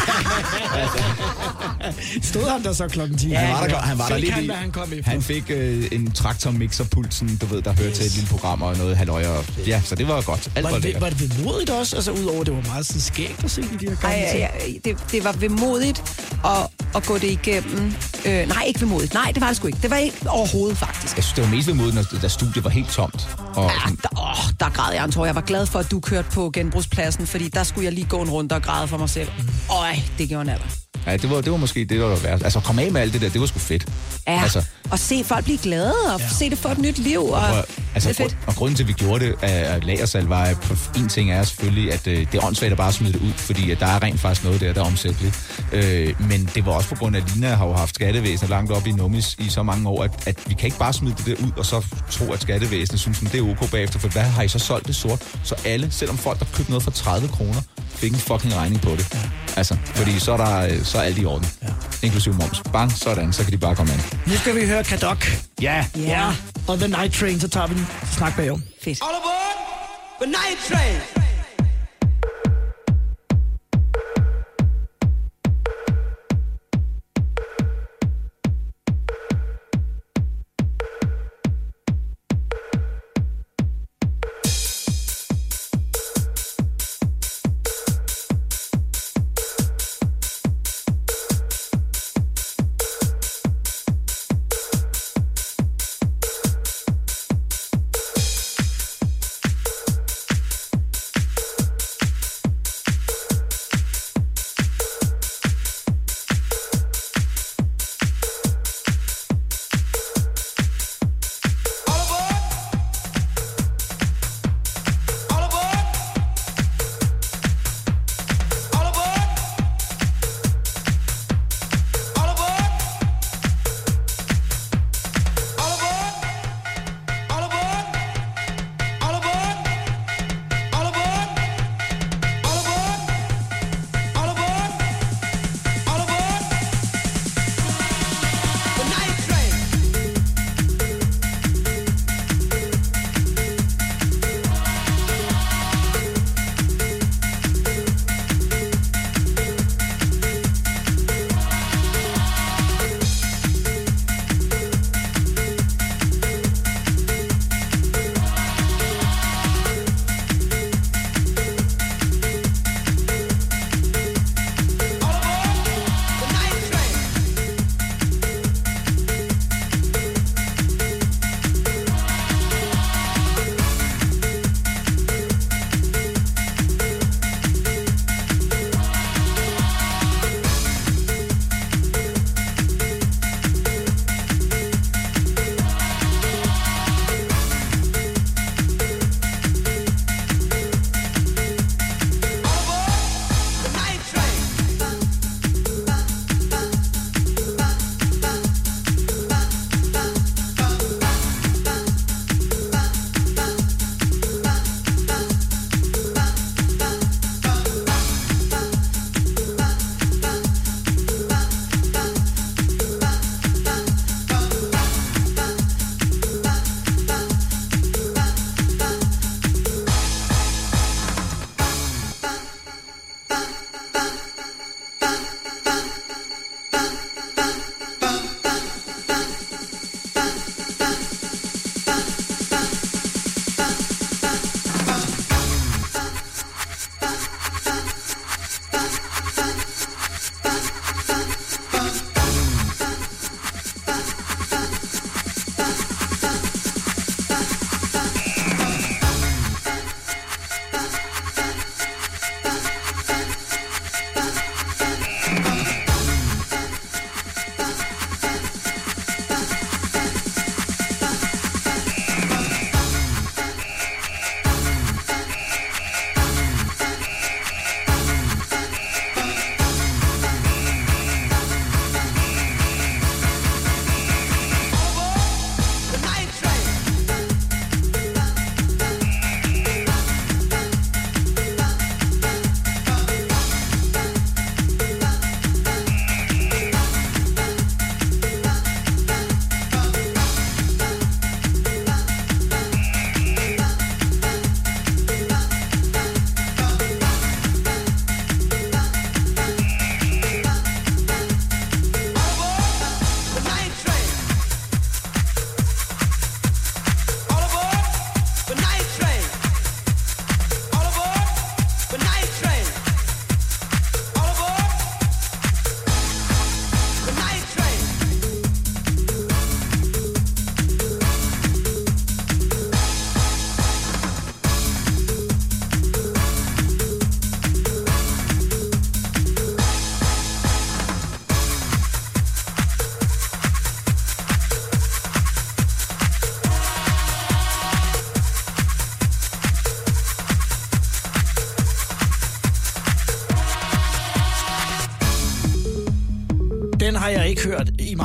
Stod han der så klokken 10? han var der, han var der Fik lidt han, han kom efter? Han fik øh, en traktormixerpulsen, du ved, der hørte yes. til et lille program og noget halvøje. Og, ja, så det var godt. Alt Var var, det, var det vemodigt også? Altså udover, det var meget sådan skægt at se de her gamle Ej, ting. ja, ja, det, det var vemodigt at, at gå det igennem. Øh, nej, ikke vemodigt. Nej, det var det sgu ikke. Det var ikke overhovedet, faktisk. Jeg synes, det var mest vemodigt, når da studiet var helt tomt. Og, Ja, der, åh, der græd jeg en tår. Jeg var glad for, at du kørte på genbrugspladsen, fordi der skulle jeg lige gå en runde og græde for mig selv. Øj, det gjorde en alder. Ja, det var, det var måske det, der var værst. Altså, at komme af med alt det der, det var sgu fedt. Ja, Altså, og se folk blive glade, og ja. se det få et nyt liv. Og, Prøv, at- altså, det er fedt. grund, og grunden til, at vi gjorde det af, lagersalg, var, at en ting er selvfølgelig, at øh, det er åndssvagt at bare smide det ud, fordi at der er rent faktisk noget der, der er omsætteligt. Øh, men det var også på grund af, at Lina har jo haft skattevæsenet langt op i nummis i så mange år, at, at vi kan ikke bare smide det der ud, og så tro, at skattevæsenet synes, at det er ok bagefter, for hvad har I så solgt det sort? Så alle, selvom folk, der købte noget for 30 kroner, fik en fucking regning på det. Altså, fordi så er, der, så er alt i orden. Ja. Inklusive moms. Bang, sådan, så kan de bare komme ind. Nu skal vi høre Kadok. Ja. Ja. Og The Night Train, så tager vi en snak bagom. Fedt. All aboard the night train.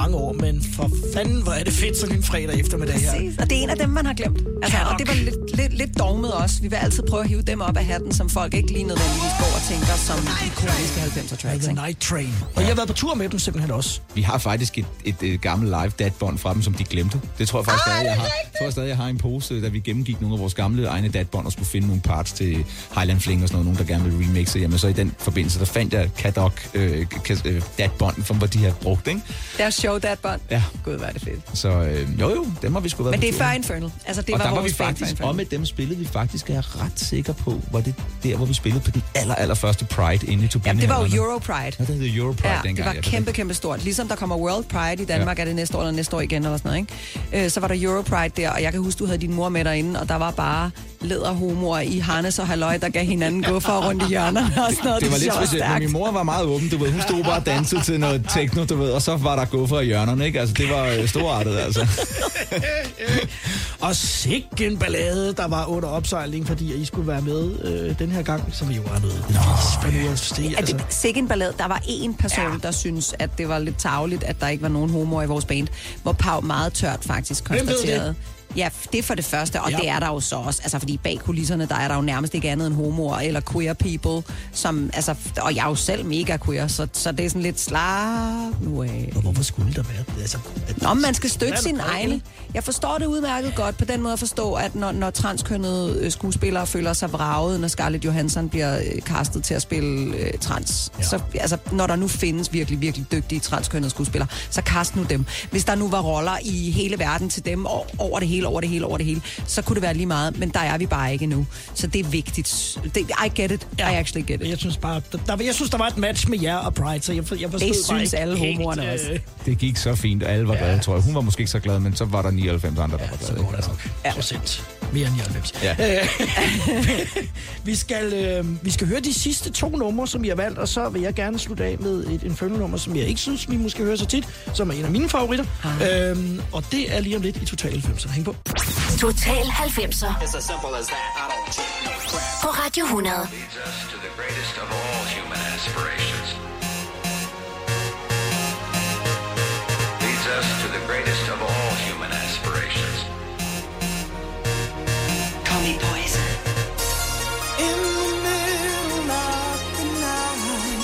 Mange år, men for fanden, hvor er det fedt sådan en fredag eftermiddag her. Præcis. Og det er en af dem, man har glemt. Altså, og det var lidt, lidt, lidt dogmet også. Vi vil altid prøve at hive dem op af hatten, som folk ikke lige nødvendigvis går og tænker som ikoniske 90'er tracks. The Ikke? Night Train. Og jeg har været på tur med dem simpelthen også. Vi har faktisk et, et, et gammelt live datbånd fra dem, som de glemte. Det tror jeg faktisk stadig, jeg har. Jeg tror stadig, jeg har en pose, da vi gennemgik nogle af vores gamle egne datbånd og skulle finde nogle parts til Highland Fling og sådan noget, nogen der gerne vil remixe. Jamen så i den forbindelse, der fandt jeg Kadok øh, øh, datbånd, som hvor de har brugt, ikke? Deres show that bond. Ja. Gud, er det fedt. Så øh, jo jo, dem har vi sgu været Men det er før. Infernal. Altså, det og var der var vi faktisk, før Med dem spillede vi faktisk, er jeg ret sikker på, var det der, hvor vi spillede på den aller, aller første Pride inde i Turbine. Jamen, det var jo Euro Pride. Ja, det hed Euro Pride Ja, dengang. det var ja, kæmpe, kæmpe stort. Ligesom der kommer World Pride i Danmark, ja. er det næste år eller næste år igen eller sådan noget, ikke? Øh, så var der Euro Pride der, og jeg kan huske, du havde din mor med derinde, og der var bare lederhomoer i harnes og halløj, der gav hinanden gå for rundt i hjørnerne og sådan noget. Det var lidt specielt, men min mor var meget åben, du ved. Hun stod bare og dansede til noget techno, du ved, og så var der guffer i hjørnerne, ikke? Altså, det var øh, storartet, altså. *laughs* Og sikke en der var under opsejling, fordi I skulle være med øh, den her gang, som jo var noget Nå, se. Er Altså. det sikke en ballade? Der var en person, ja. der synes, at det var lidt tageligt, at der ikke var nogen homoer i vores band, hvor Pau meget tørt faktisk Hvem ved det? konstaterede. Ja, det er for det første, og Ja. det er der jo så også. Altså, fordi bag kulisserne, der er der jo nærmest ikke andet end homoer eller queer people, som, altså, og jeg er jo selv mega queer, så, så det er sådan lidt slap nu af. Og hvorfor skulle der være det? Altså, at, Nå, man skal støtte egne. ikke? Jeg forstår det udmærket godt på den måde at forstå, at når, når transkønnede øh, skuespillere føler sig vraget, når Scarlett Johansson bliver øh, castet til at spille øh, trans. Ja. Så altså, når der nu findes virkelig, virkelig dygtige transkønnede skuespillere, så cast nu dem. Hvis der nu var roller i hele verden til dem, og over det hele, over det hele, over det hele, så kunne det være lige meget. Men der er vi bare ikke nu. Så det er vigtigt. Det, I get it. I actually get it. Jeg synes bare, der, der, jeg synes, der var et match med jer og Pride, så jeg, for- jeg forstod Det bare synes ikke alle helt, homoerne også. øh, Det gik så fint, og alle var glade, tror jeg. Hun var måske ikke så glad, men så var der 99 andre, der var glade. Så går det nok. Ja. Procent. Mere end 99. Ja. Øh, *laughs* vi, skal, øh, vi skal høre de sidste to numre, som I har valgt, og så vil jeg gerne slutte af med et Inferno-nummer, som jeg ikke synes, vi måske hører så tit, som er en af mine favoritter. Øhm, og det er lige om lidt i Total 90. Hæng på. Total 90'er på Radio 100. to the greatest of all human aspirations. Leads us to the greatest of all human aspirations. Call me poison. In the middle of the night,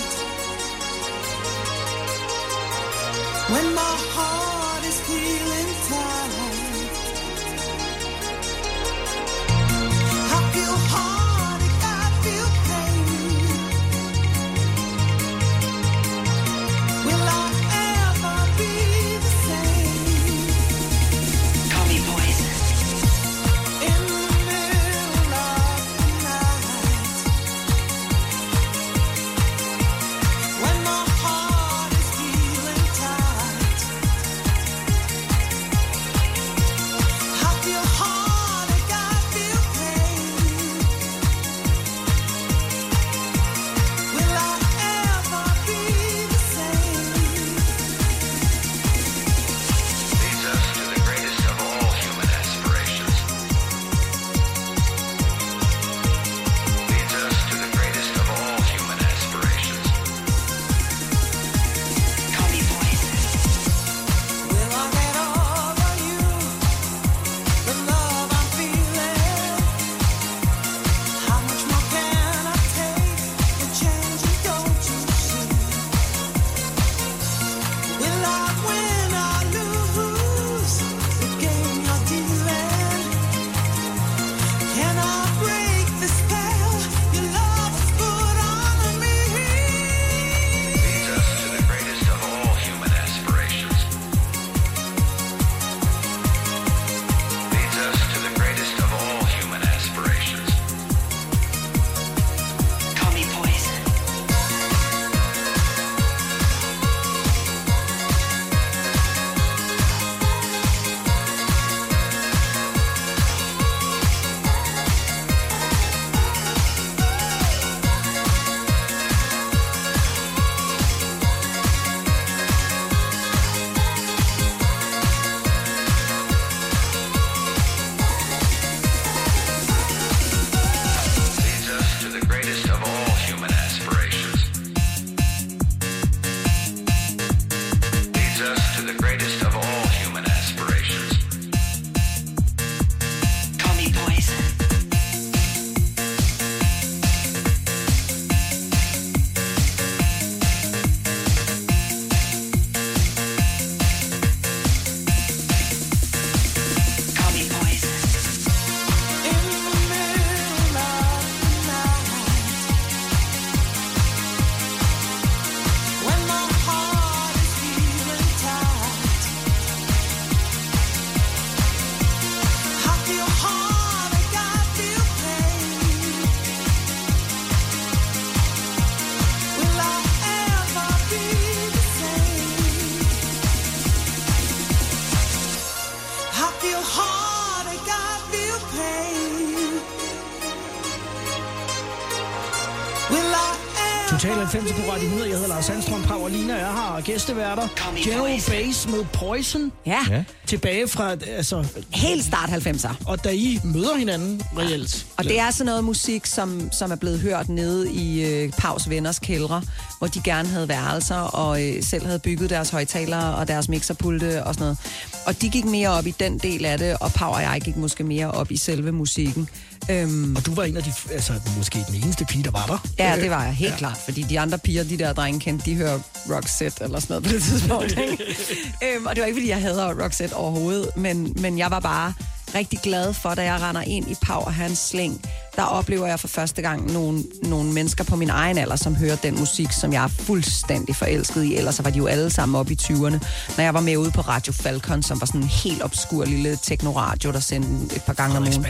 when my heart 95 på Radio 100. Jeg hedder Lars Sandstrøm, Pau og Lina er her, og gæsteværter. General Base med Poison. Ja. ja. Tilbage fra, altså... Helt start 90'er. Og da I møder hinanden reelt. Og det er sådan noget musik, som, som er blevet hørt nede i øh, Paus venners kældre, hvor de gerne havde værelser og øh, selv havde bygget deres højtalere og deres mixerpulte og sådan noget. Og de gik mere op i den del af det, og Pau og jeg gik måske mere op i selve musikken. Øhm, Og du var en af de, altså måske den eneste pige, der var der. Ja, det var jeg helt ja. klart, fordi de andre piger, de der drenge kendte, de hører Roxette eller sådan noget på det tidspunkt. *laughs* Øhm, og det var ikke, fordi jeg hader Roxette overhovedet, men, men jeg var bare rigtig glad for, da jeg render ind i Pau og hans slæng, der oplever jeg for første gang nogle, nogle mennesker på min egen alder, som hører den musik, som jeg er fuldstændig forelsket i. Ellers var de jo alle sammen op i 20'erne. Når jeg var med ude på Radio Falcon, som var sådan en helt obskur lille teknoradio, der sendte et par gange om ugen. Ja,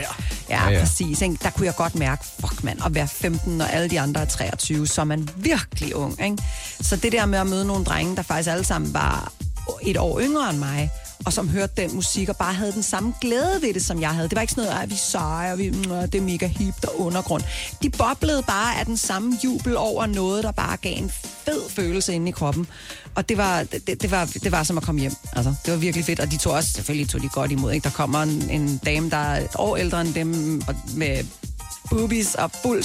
Ja, ja, præcis. Ikke? Der kunne jeg godt mærke, fuck mand, at være 15, og alle de andre er 23, så er man virkelig ung. Ikke? Så det der med at møde nogle drenge, der faktisk alle sammen var et år yngre end mig, og som hørte den musik, og bare havde den samme glæde ved det, som jeg havde. Det var ikke sådan noget, at vi er seje, og vi, det er mega hipt og undergrund. De boblede bare af den samme jubel over noget, der bare gav en fed følelse inde i kroppen. Og det var, det, det, var, det var som at komme hjem. Altså, det var virkelig fedt, og de tog også, selvfølgelig tog de godt imod. Ikke? Der kommer en, en dame, der er et år ældre end dem, og med boobies og fuld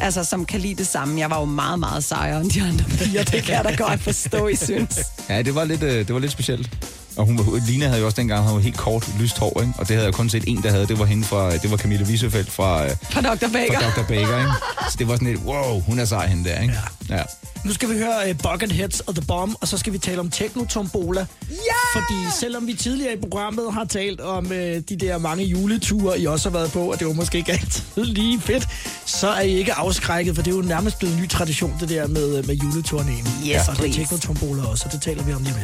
altså som kan lide det samme. Jeg var jo meget, meget sejere end de andre piger. Det kan jeg da godt forstå, I synes. Ja, det var lidt, øh, det var lidt specielt. Og hun, var- Lina havde jo også dengang havde jo helt kort, lyst hår, ikke? og det havde jeg kun set en, der havde. Det var hende fra, det var Camilla Wiesefeldt fra, øh, Fra Dr. Baker. fra Dr. Baker. Ikke? Så det var sådan lidt, wow, hun er sej hende der. Ikke? Ja. ja. Nu skal vi høre uh, Bucketheads og The Bomb, og så skal vi tale om Technotombola. Ja! Fordi selvom vi tidligere i programmet har talt om uh, de der mange juleture, I også har været på, og det var måske ikke altid lige fedt, så er I ikke afskrækket, for det er jo nærmest blevet en ny tradition, det der med, med juleturneen. Yes, ja, og der er please. Technotombola også, og det taler vi om lige om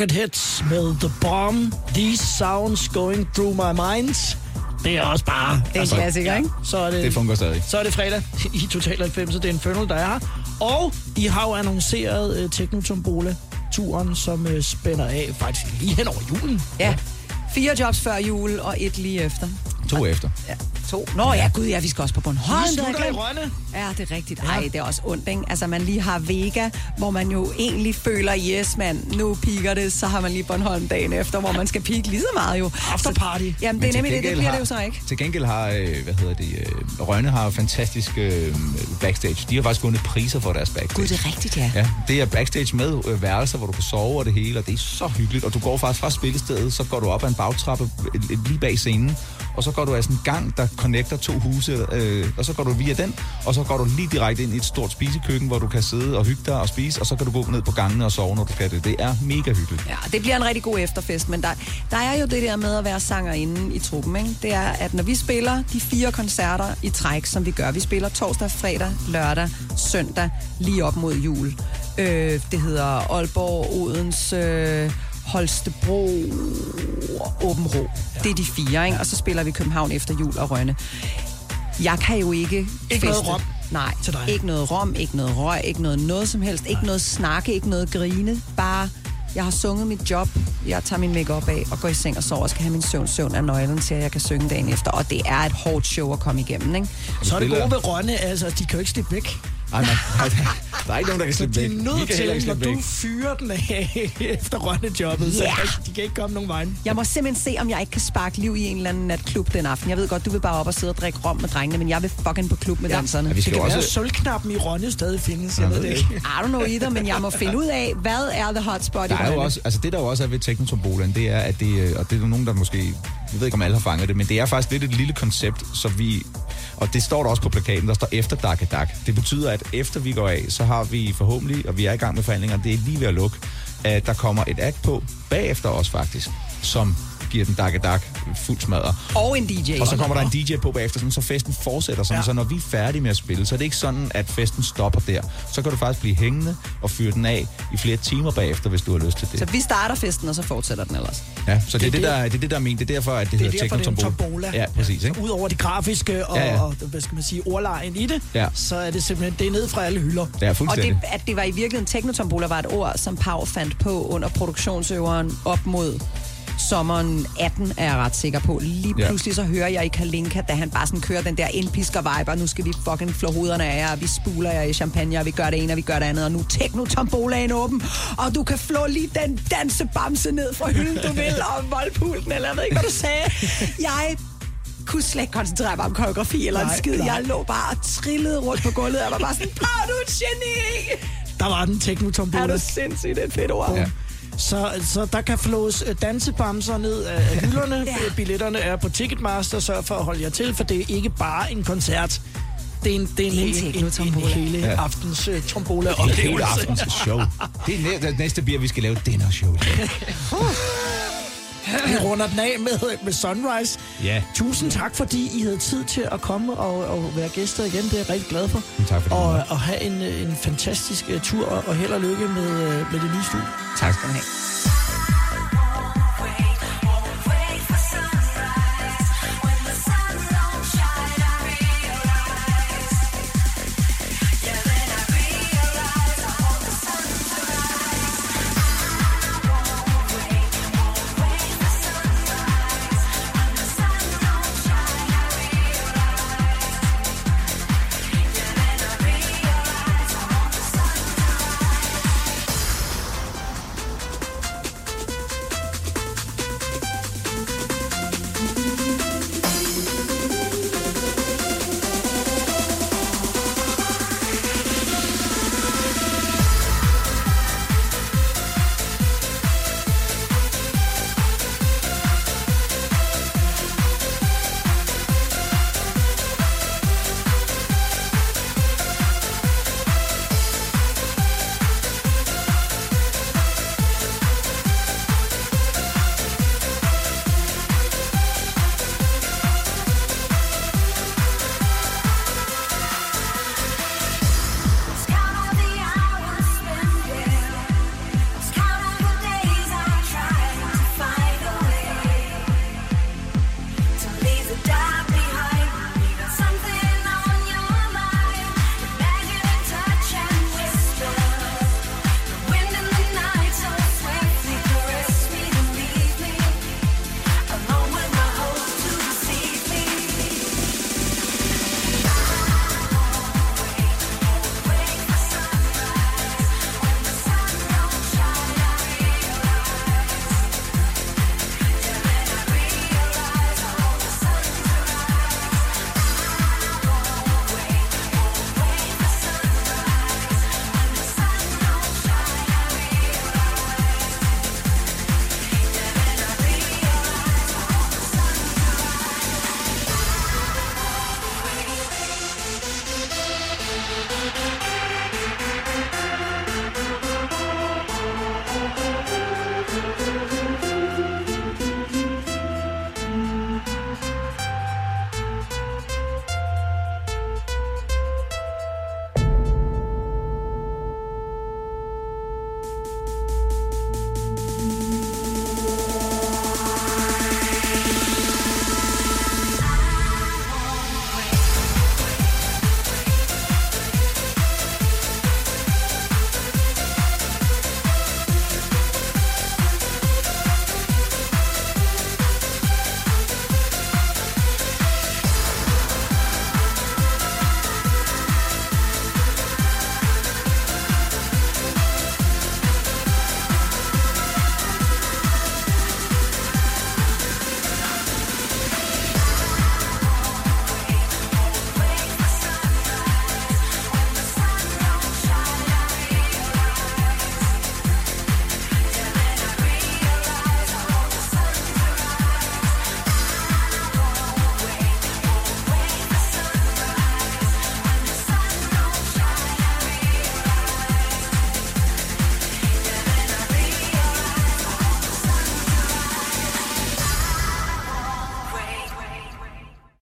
Bucketheads med The Bomb. These sounds going through my mind. Det er også bare... Det er en klassiker, ikke? Så er det, Det fungerer stadig. Så er det fredag i Total 90, det er Infernal, der er her. Og I har jo annonceret uh, Technotombola-turen, som uh, spænder af faktisk lige hen over julen. Ja. Fire jobs før jul, og et lige efter. To efter. Ja, to. Nå ja, gud ja, vi skal også på Bornholm. Vi slutter i. Rønne. Ja, det er rigtigt. Ej, det er også ondt, ikke? Altså, man lige har Vega, hvor man jo egentlig føler, yes, mand, nu piker det, så har man lige Bornholm dagen efter, hvor man skal pike lige så meget jo. Afterparty. Så, jamen, Men det er nemlig det, det bliver har- det jo så ikke. Til gengæld har, øh, hvad hedder det, øh, Rønne har fantastisk øh, backstage. De har faktisk vundet priser for deres backstage. Gud, det er rigtigt, ja. Ja, det er backstage med øh, værelser, hvor du kan sove og det hele, og det er så hyggeligt. Og du går faktisk fra spillestedet, så går du op ad en bagtrappe lige bag scenen, og så går du af sådan en gang, der connecter to huse, øh, og så går du via den, og så går du lige direkte ind i et stort spisekøkken, hvor du kan sidde og hygge dig og spise, og så kan du gå ned på gangene og sove, når du kan det. Det er mega hyggeligt. Ja, det bliver en rigtig god efterfest, men der, der er jo det der med at være sangerinde i truppen, ikke? Det er, at når vi spiller de fire koncerter i træk, som vi gør, vi spiller torsdag, fredag, lørdag, søndag, lige op mod jul. Øh, det hedder Aalborg, Odense, øh, Holstebro og Åben Rå. Det er de fire, ikke? Og så spiller vi København efter jul og Rønne. Jeg kan jo ikke Ikke noget feste. rom Nej, til dig. ikke noget rom, ikke noget røg, ikke noget noget som helst, ikke noget snakke, ikke noget grine. Bare, jeg har sunget mit job, jeg tager min makeup af og går i seng og sover og skal have min søvn. Søvn er nøglen til, at jeg kan synge dagen efter. Og det er et hårdt show at komme igennem, ikke? Så er det gode ved Rønne, altså, de kan jo ikke slippe væk. Ej, man, *laughs* der er ikke nogen, der kan Så slippe de væk. er Vi nødt kan heller ikke til, når du fyrer den af *laughs* efter Rønne-jobbet, så Ja. kan- de kan ikke komme nogen vejen. Jeg må simpelthen se, om jeg ikke kan sparke liv i en eller anden natklub den aften. Jeg ved godt, du vil bare op og sidde og drikke rom med drengene, men jeg vil fucking på klub med Ja. danserne. Ja, vi Det skal kan jo være, også- at sølvknappen i Rønne stadig findes. Jeg Jeg ved ved det det ikke. I don't know either, men jeg må finde ud af, hvad er the hotspot i Der er jo Rønne? også, altså det der jo også er ved Teknotombolaen, det er, at det, øh, og det er der nogen, der måske, jeg ved ikke om alle har fanget det, men det er faktisk lidt et lille koncept, så vi, og det står der også på plakaten, der står efter Dak Dak. Det betyder, at efter vi går af, så har vi forhåbentlig, og vi er i gang med forhandlinger, det er lige ved at lukke, at der kommer et act på, bagefter os faktisk, som giver den Dak Dak fuld smadre. Og en DJ. Og så kommer der en DJ på bagefter, sådan, så festen fortsætter. Sådan, Ja. Så når vi er færdige med at spille, så er det ikke sådan, at festen stopper der. Så kan du faktisk blive hængende og fyre den af i flere timer bagefter, hvis du har lyst til det. Så vi starter festen, og så fortsætter den ellers. Ja, så det, Det er det, det- der, det er det, der er ment. Det er derfor, at det, Det er hedder derfor, det er en Technotombola. tombola. Ja, præcis. Ikke? Udover det grafiske og, Ja, ja. og hvad skal man sige, ordlejen i det, Ja. så er det simpelthen, det er ned fra alle hylder. Ja, Og det, at det var i virkeligheden, teknotombola var et ord, som Pau fandt på under produktionsøveren op mod sommeren 18, er jeg ret sikker på. Lige Ja. pludselig så hører jeg i Kalinka, da han bare sådan kører den der indpisker-vibe, og nu skal vi fucking flå hovederne af jer, og vi spuler jer i champagne, og vi gør det ene, og vi gør det andet, og nu teknotombolaen åben, og du kan flå lige den dansebamse ned fra hylden, du vil, *laughs* og voldpulten, eller jeg ved ikke, hvad du sagde. Jeg kunne slet ikke koncentrere mig om koreografi eller Nej, en skid. nej. Jeg lå bare og trillede rundt på gulvet, og var bare sådan, Pau, du er et geni! Der var den Er teknotombola. du sindssygt, det er et fedt ord. Ja. Så, så der kan flås øh, dansebamser ned af *laughs* hylderne. Ja. ja. Billetterne er på Ticketmaster. Sørg for at holde jer til, for det er ikke bare en koncert. Det er en, det er en, Det er en en, en, teknotombola. hele Ja. aftens uh, Det er hele aftens show. Det er næ- næste bier, vi skal lave dinner show. *laughs* Vi runder den af med, med Sunrise. Ja. Tusind tak, fordi I havde tid til at komme og, og være gæster igen. Det er jeg rigtig glad for. Tak for det. Og, og have en, øh, en fantastisk uh, tur, og held og lykke med, uh, med det nye studie. Tak skal du have.